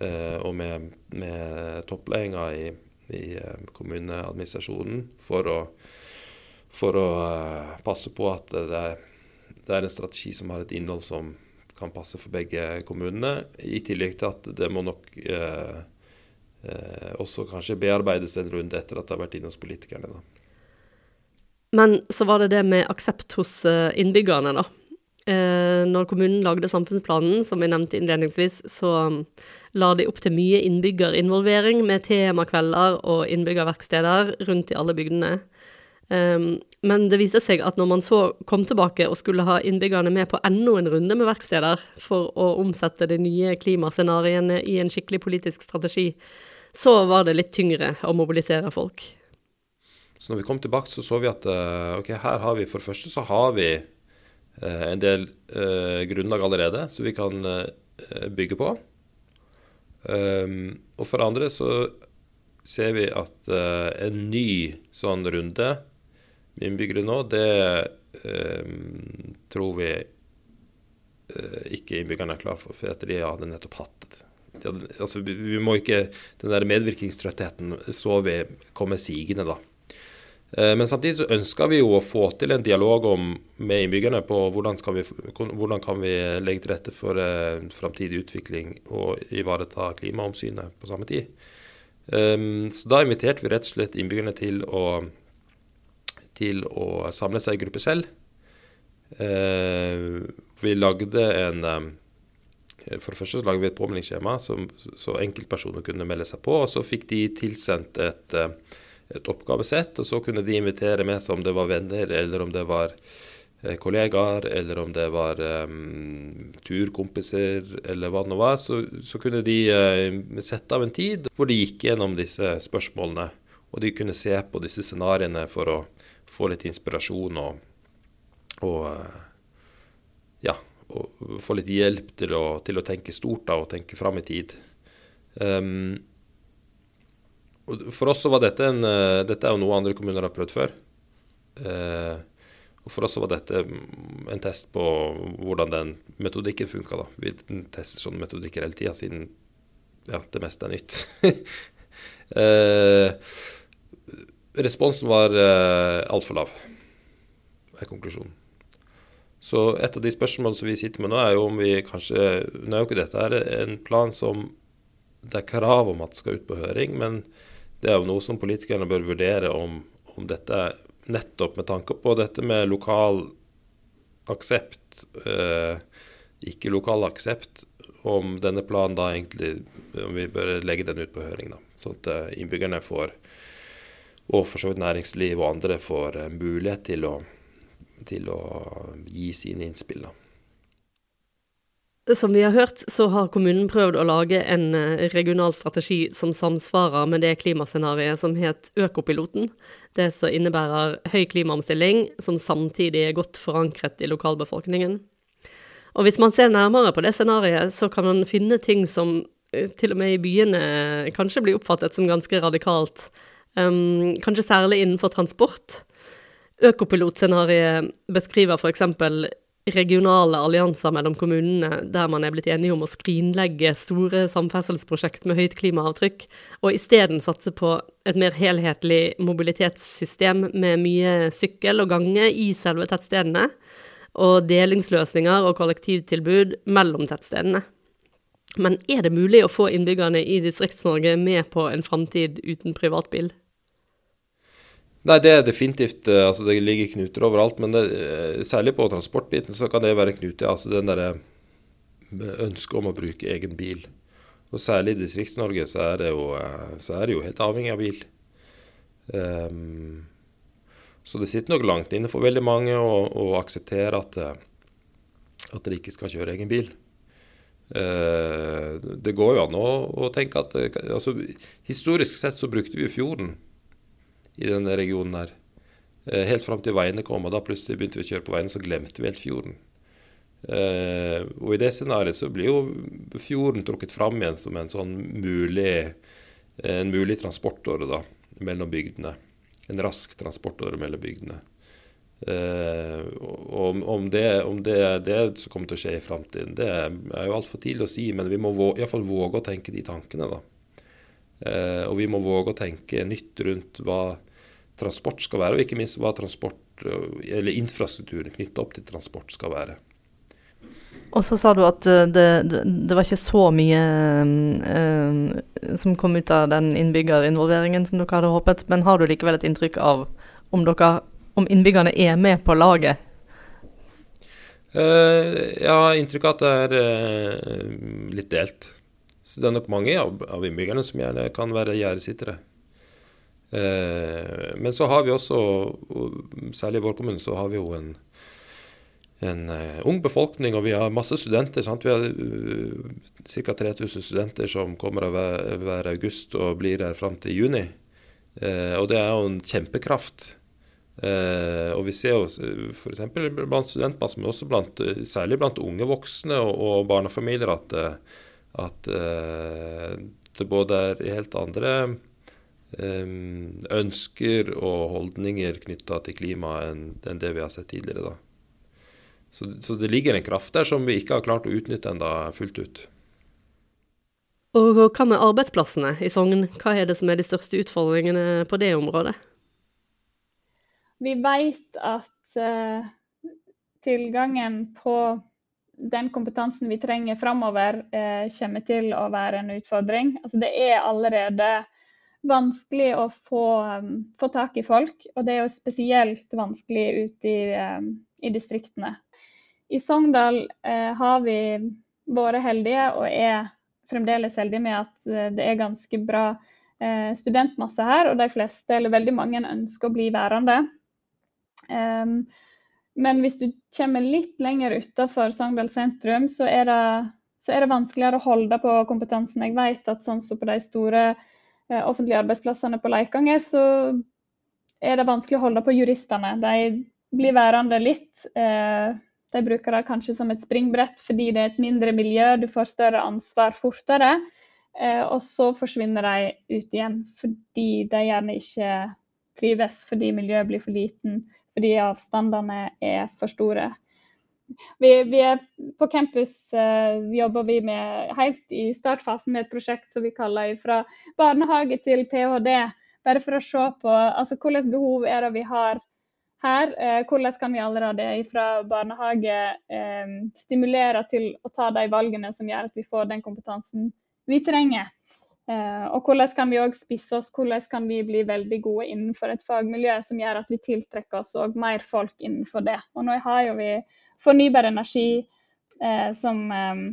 S6: eh, og med, med toppledelsen i, i eh, kommuneadministrasjonen, for å, for å eh, passe på at det det er en strategi som har et innhold som kan passe for begge kommunene. I tillegg til at det må nok eh, eh, også kanskje bearbeides en runde etter at det har vært inne hos politikerne. Da.
S1: Men så var det det med aksept hos eh, innbyggerne, da. Eh, når kommunen lagde samfunnsplanen, som vi nevnte innledningsvis, så um, la de opp til mye innbyggerinvolvering med temakvelder og innbyggerverksteder rundt i alle bygdene. Um, men det viste seg at når man så kom tilbake og skulle ha innbyggerne med på enda en runde med verksteder for å omsette de nye klimascenarioene i en skikkelig politisk strategi, så var det litt tyngre å mobilisere folk.
S6: Så når vi kom tilbake, så så vi at eh, ok, her har vi for det første så har vi eh, en del eh, grunnlag allerede som vi kan eh, bygge på. Um, og for det andre så ser vi at eh, en ny sånn runde innbyggere nå, det eh, tror vi eh, ikke innbyggerne er klar for, for at de hadde nettopp hatt hadde, altså, vi, vi må ikke Den der medvirkningstrøttheten så vi komme sigende, da. Eh, Men samtidig så ønsker vi jo å få til en dialog om, med innbyggerne på hvordan, skal vi, hvordan kan vi legge til rette for eh, framtidig utvikling og ivareta klimaomsynet på samme tid. Um, så da inviterte vi rett og slett innbyggerne til å, til å samle seg i gruppe selv. Eh, vi lagde en eh, For det første så lagde vi et påmeldingsskjema som, så enkeltpersoner kunne melde seg på. Og så fikk de tilsendt et, eh, et oppgavesett, og så kunne de invitere med seg om det var venner, eller om det var kollegaer, eller om det var um, turkompiser, eller hva det nå var. Så, så kunne de uh, sette av en tid hvor de gikk gjennom disse spørsmålene Og de kunne se på disse scenarioene for å få litt inspirasjon og, og eh, ja, og få litt hjelp til å, til å tenke stort da, og tenke fram i tid. Um, for oss så var dette en uh, Dette er jo noe andre kommuner har prøvd før. Uh, og For oss så var dette en test på hvordan den metodikken funka. Vi tester sånne metodikker hele tida, siden ja, det meste er nytt. uh, responsen var uh, altfor lav, er konklusjonen. Så et av de spørsmålene som vi sitter med nå, er jo om vi kanskje Nå er jo ikke dette er en plan som det er krav om at skal ut på høring, men det er jo noe som politikerne bør vurdere om, om dette nettopp med tanke på dette med lokal aksept, eh, ikke lokal aksept, om denne planen da egentlig om vi bør legge den ut på høring. da, Sånn at eh, innbyggerne får, og for så vidt næringsliv og andre får eh, mulighet til å til å gi sine innspill.
S1: Som vi har hørt, så har kommunen prøvd å lage en eh, regional strategi som samsvarer med det klimascenarioet som het Økopiloten. Det som innebærer høy klimaomstilling, som samtidig er godt forankret i lokalbefolkningen. Og hvis man ser nærmere på det scenarioet, så kan man finne ting som eh, til og med i byene kanskje blir oppfattet som ganske radikalt. Um, kanskje særlig innenfor transport. Økopilotscenarioet beskriver f.eks. regionale allianser mellom kommunene, der man er blitt enige om å skrinlegge store samferdselsprosjekt med høyt klimaavtrykk, og isteden satse på et mer helhetlig mobilitetssystem med mye sykkel og gange i selve tettstedene, og delingsløsninger og kollektivtilbud mellom tettstedene. Men er det mulig å få innbyggerne i Distrikts-Norge med på en framtid uten privatbil?
S6: Nei, det er definitivt eh, altså Det ligger knuter overalt. Men det, eh, særlig på transportbiten så kan det være knute. Altså den derre eh, ønsket om å bruke egen bil. Og særlig i Distrikts-Norge så, så er det jo helt avhengig av bil. Um, så det sitter nok langt inne for veldig mange å, akseptere at, at dere ikke skal kjøre egen bil. Uh, det går jo an å, å tenke at altså, Historisk sett så brukte vi fjorden i denne regionen her. Eh, helt fram til veiene kom, og da plutselig begynte vi å kjøre på veiene, så glemte vi helt fjorden. Uh, og i det scenarioet så blir jo fjorden trukket fram igjen som en sånn mulig, en mulig transportåre da, mellom bygdene. En rask transportåre mellom bygdene. Uh, om, om, det, om det er det som kommer til å skje i framtiden, det er jo altfor tidlig å si, men vi må iallfall våge å tenke de tankene. da. Eh, og vi må våge å tenke nytt rundt hva transport skal være, og ikke minst hva transport, eh, eller infrastrukturen knyttet opp til transport skal være.
S7: Og så sa du at eh, det, det, det var ikke så mye um, som kom ut av den innbyggerinvolveringen som dere hadde håpet, men har du likevel et inntrykk av om, dere, om innbyggerne er med på laget?
S6: Uh, jeg har inntrykk av at det er uh, litt delt. Så det er nok mange av, av innbyggerne som gjerne kan være gjerdesittere. Eh, men så har vi også, særlig i vår kommune, så har vi jo en, en uh, ung befolkning, og vi har masse studenter. Sant? Vi har uh, ca. 3000 studenter som kommer hver, hver, august og blir her fram til juni. Uh, og det er jo en kjempekraft. Og vi ser jo f.eks. blant studentmassen, men også blant, særlig blant unge voksne og, og barnefamilier, at at uh, det både er helt andre um, ønsker og holdninger knytta til klima enn, enn det vi har sett tidligere. da. Så, så, det ligger en kraft der som vi ikke har klart å utnytte enda fullt ut.
S1: Og hva med arbeidsplassene i Sogn? Hva er det som er de største utfordringene på det området?
S8: Vi vet at uh, tilgangen på den kompetansen vi trenger framover, eh, kommer til å være en utfordring. Altså, det er allerede vanskelig å få, um, få, tak i folk, og det er jo spesielt vanskelig ute i, um, i distriktene. I Sogndal eh, har vi vært heldige, og er fremdeles heldige med at eh, det er ganske bra eh, studentmasse her, og de fleste, eller veldig mange, ønsker å bli værende. Um, men hvis du kommer litt lenger utafor Sogndal sentrum, så er, det, så er, det, vanskeligere å holde på kompetansen. Jeg vet at sånn som på de store eh, offentlige arbeidsplassene på Leikanger, så er det vanskelig å holde på juristene. De blir værende litt. Eh, de bruker det kanskje som et springbrett fordi det er et mindre miljø, du får større ansvar fortere. Eh, og så forsvinner de ut igjen fordi de gjerne ikke trives, fordi miljøet blir for liten, fordi avstandene er for store. Vi, vi er på campus uh, jobber vi med, helt i startfasen med et prosjekt som vi kaller fra barnehage til ph.d. Bare for å se på altså, hvilke behov er det vi har her. Uh, hvordan kan vi allerede fra barnehage uh, stimulere til å ta de valgene som gjør at vi får den kompetansen vi trenger. Og hvordan kan vi òg spisse oss, hvordan kan vi bli veldig gode innenfor et fagmiljø som gjør at vi tiltrekker oss mer folk innenfor det. Og nå har jo vi fornybar energi eh, som eh,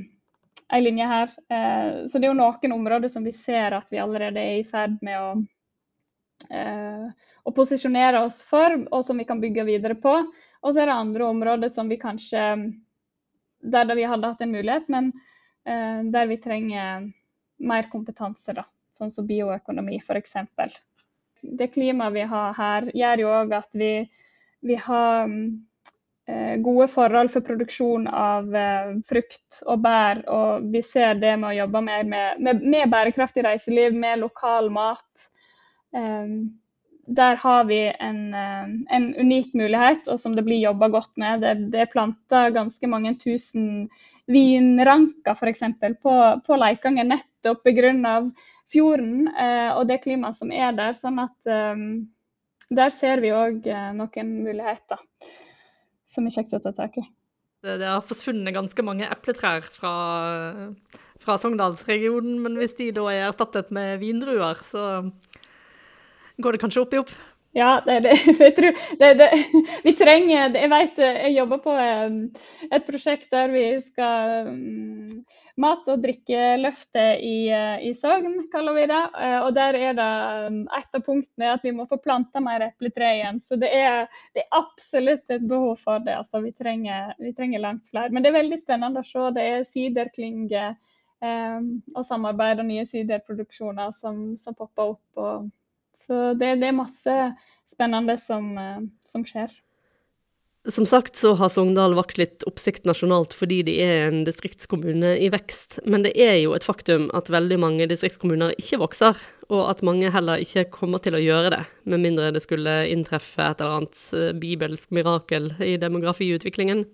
S8: ei linje her. Eh, så det er jo noen områder som vi ser at vi allerede er i ferd med å, eh, å posisjonere oss for, og som vi kan bygge videre på. Og så er det andre områder som vi kanskje Der vi hadde hatt en mulighet, men eh, der vi trenger mer kompetanse, da. Sånn som bioøkonomi, f.eks. Det klimaet vi har her, gjør jo òg at vi, vi har Eh, gode forhold for produksjon av eh, frukt og bær. Og vi ser det med å jobbe mer med, med, med bærekraftig reiseliv, med lokal mat. Um, der har vi en, en, unik mulighet, og som det blir jobba godt med. Det, det er planta ganske mange tusen vinranker f.eks. på, på Leikanger nettopp pga. fjorden uh, og det klimaet som er der. sånn at um, der ser vi òg uh, noen muligheter som er kjekt å ta tak i.
S1: Det, det har forsvunnet ganske mange epletrær fra, fra Sogndalsregionen, men hvis de da er erstattet med vindruer, så går det kanskje opp i opp?
S8: Ja, det, det, jeg tror det, det, Vi trenger Jeg vet jeg jobber på et prosjekt der vi skal mm, Mat- og drikkeløftet i, i Sogn, kaller vi det. Eh, og der er det mm, et av punktene at vi må få planta mer epletre igjen. Så det er, det er, absolutt et behov for det. Altså, vi, trenger, vi, trenger, langt flere. Men det er veldig spennende å se. Det er siderklynger eh, og samarbeid og nye siderproduksjoner som, som popper opp. Og, så det, det, er masse spennende som, eh, som skjer.
S1: Som sagt så har Sogndal vakt litt oppsikt nasjonalt fordi de er en distriktskommune i vekst, men det er jo et faktum at veldig mange distriktskommuner ikke vokser, og at mange heller ikke kommer til å gjøre det, med mindre det skulle inntreffe et eller annet eh, bibelsk mirakel i demografiutviklingen.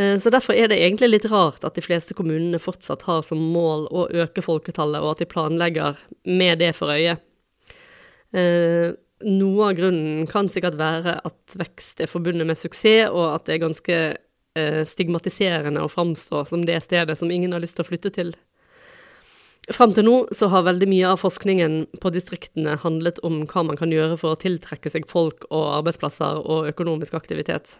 S1: Eh, så derfor er det egentlig litt rart at de fleste kommunene fortsatt har som mål å øke folketallet, og at de planlegger med det for øye. Noe av grunnen kan sikkert være at vekst er forbundet med suksess, og at det er ganske eh, stigmatiserende å framstå som det stedet som ingen har lyst til å flytte til. Fram til nå så har veldig mye av forskningen på distriktene handlet om hva man kan gjøre for å tiltrekke seg folk og arbeidsplasser og økonomisk aktivitet.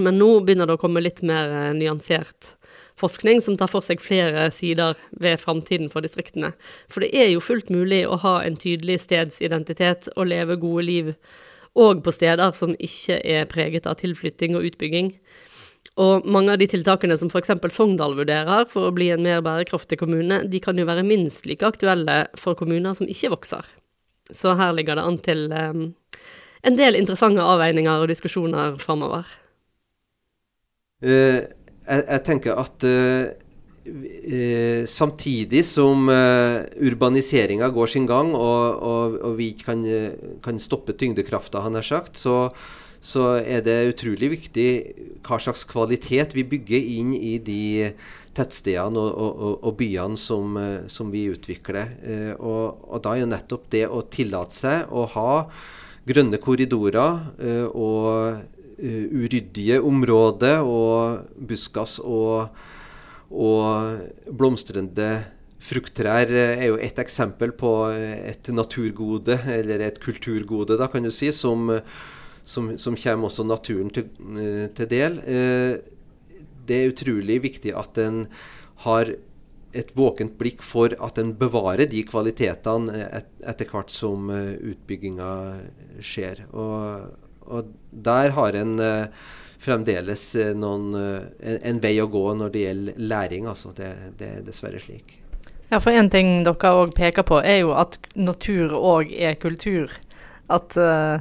S1: Men nå begynner det å komme litt mer eh, nyansert forskning som tar for seg flere sider ved framtiden for distriktene. For det er jo fullt mulig å ha en tydelig stedsidentitet og leve gode liv òg på steder som ikke er preget av tilflytting og utbygging. Og mange av de tiltakene som f.eks. Sogndal vurderer for å bli en mer bærekraftig kommune, de kan jo være minst like aktuelle for kommuner som ikke vokser. Så her ligger det an til um, en del interessante avveininger og diskusjoner framover.
S9: Uh, jeg, jeg tenker at uh, uh, samtidig som uh, urbaniseringa går sin gang, og, og, og vi kan, kan, stoppe tyngdekrafta, han har sagt, så, så, er det utrolig viktig hva slags kvalitet vi bygger inn i de tettstedene og, og, byene som, som, vi utvikler. Og, og, da er jo nettopp det å tillate seg å ha grønne korridorer og uh, uryddige området og buskas og, og blomstrende frukttrær er jo et eksempel på et naturgode, eller et kulturgode, da, kan du si, som, som, som kommer også naturen til, uh, til del. Det er utrolig viktig at en har et våkent blikk for at en bevarer de kvalitetene et, etter hvert som utbygginga skjer. Og, og der har en uh, fremdeles uh, noen, uh, en, en, vei å gå når det gjelder læring. Altså. Det, det, er dessverre slik.
S7: Ja, for en ting dere òg peker på, er jo at natur òg er kultur. At, uh,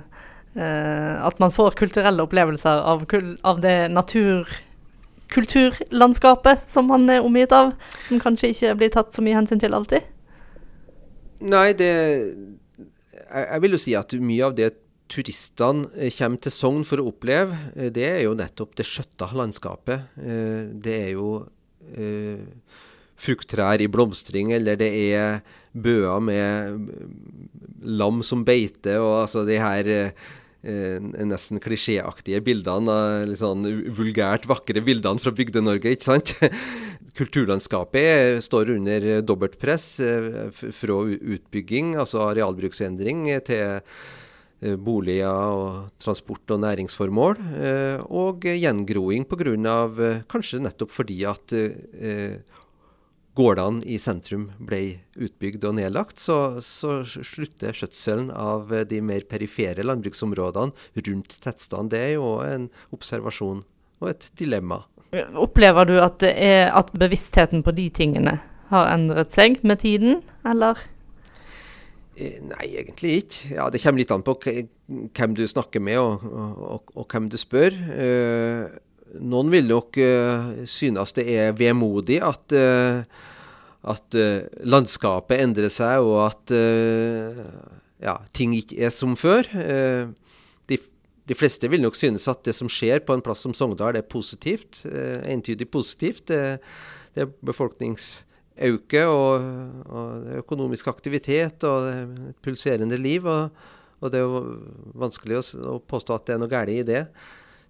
S7: uh, at man får kulturelle opplevelser av, kul av det natur kulturlandskapet som man er omgitt av, som kanskje ikke blir tatt så mye hensyn til alltid?
S9: Nei, det jeg, jeg vil jo si at mye av det turistene eh, kommer til Sogn for å oppleve, eh, det er jo nettopp det skjøtta landskapet. Eh, det er jo frukttrær i blomstring, eller det er bøer med lam som beite, og altså de her nesten klisjéaktige bildene, litt sånn vulgært vakre bildene fra Bygde-Norge, ikke sant? Kulturlandskapet står under dobbeltpress press fra utbygging, altså arealbruksendring, til boliger og transport- og næringsformål, eh, og gjengroing pga. kanskje nettopp fordi at gårdene i sentrum ble utbygd og nedlagt, så, så slutter skjøtselen av de mer perifere landbruksområdene rundt tettstedene. Det er jo en observasjon og et dilemma.
S7: Opplever du at, er, at bevisstheten på de tingene har endret seg med tiden, eller?
S9: Eh, nei, egentlig ikke. Ja, Det kommer litt an på hvem du snakker med og, og, og, hvem du spør. Uh, noen vil nok uh, synes det er vemodig at, at landskapet endrer seg, og at ja, ting ikke er som før. De, de, fleste vil nok synes at det som skjer på en plass som Sogndal, er positivt. entydig positivt. Det, det er befolkningsauke og, og økonomisk aktivitet og et pulserende liv. Og, og det er jo vanskelig å, å påstå at det er noe galt i det.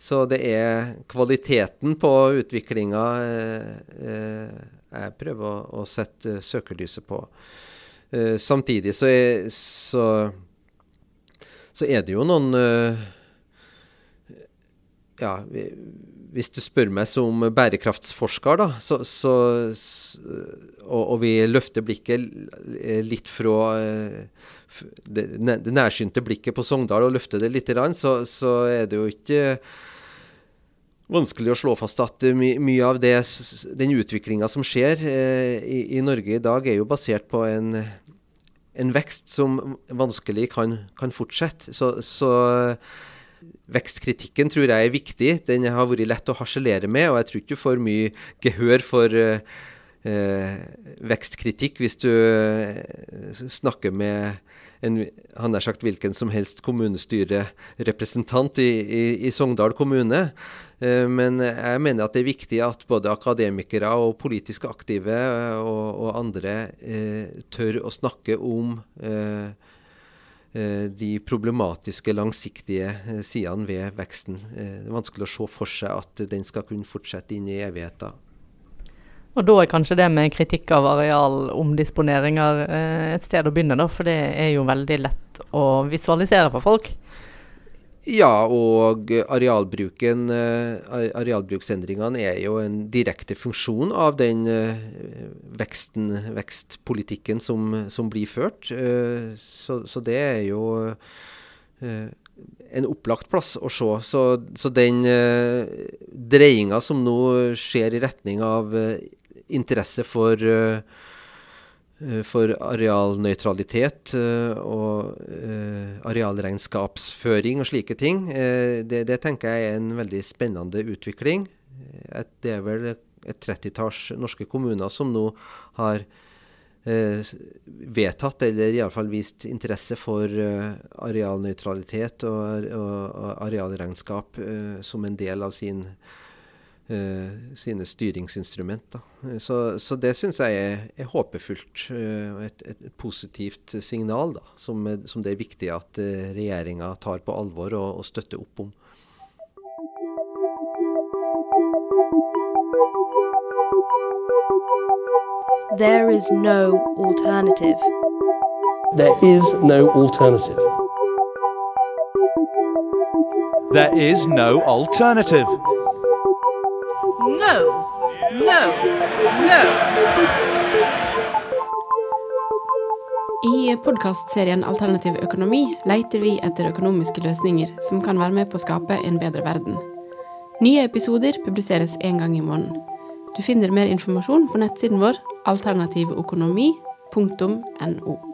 S9: Så det er kvaliteten på utviklinga eh, eh, jeg prøver å, å sette søkelyset på. Eh, samtidig så så, så er, det jo noen eh, Ja, hvis du spør meg som bærekraftsforsker, da, så, så og, og, vi løfter blikket litt fra eh, det, det nærsynte blikket på Sogndal og løfter det litt, så, så er det jo ikke vanskelig å slå fast at my, mye av det, den utviklinga som skjer eh, i, i, Norge i dag, er jo basert på en, en vekst som vanskelig kan, kan fortsette. Så, så, vekstkritikken tror jeg er viktig. Den har vært lett å harselere med, og jeg tror ikke du får mye gehør for eh, vekstkritikk hvis du eh, snakker med en, han er sagt hvilken som helst kommunestyrerepresentant i, i, i Sogndal kommune. Men jeg mener at det er viktig at både akademikere og politisk aktive og, og andre eh, tør å snakke om eh de problematiske, langsiktige sidene ved veksten. Det er vanskelig å se for seg at den skal kunne fortsette inn i evigheten.
S7: Og da er kanskje det med kritikk av arealomdisponeringer eh, et sted å begynne, da, for det er jo veldig lett å visualisere for folk.
S9: Ja, og arealbruken, eh, arealbruksendringene er jo en direkte funksjon av den eh, veksten, vekstpolitikken som, som blir ført. Eh, så, så, det er jo en opplagt plass å se. Så, så den eh, som nå skjer i retning av interesse for, for arealnøytralitet eh, og arealregnskapsføring og slike ting, det, det, tenker jeg er en veldig spennende utvikling. Det er vel et trettitalls norske kommuner som nå har eh, vedtatt, eller iallfall vist interesse for eh, arealnøytralitet og, arealregnskap eh, som en del av sin sine styringsinstrument. Så, så, det syns jeg er, er håpefullt uh, og et, et, positivt signal da, som, som, det er viktig at uh, eh, regjeringa tar på alvor og, og, støtter opp om.
S2: There is no alternative.
S3: There is no alternative.
S4: There is no alternative.
S5: No. No. No.
S10: I podkastserien Alternativ økonomi leter vi etter økonomiske løsninger som kan være med på å skape en bedre verden. Nye episoder publiseres én gang i måneden. Du finner mer informasjon på nettsiden vår alternativøkonomi.no.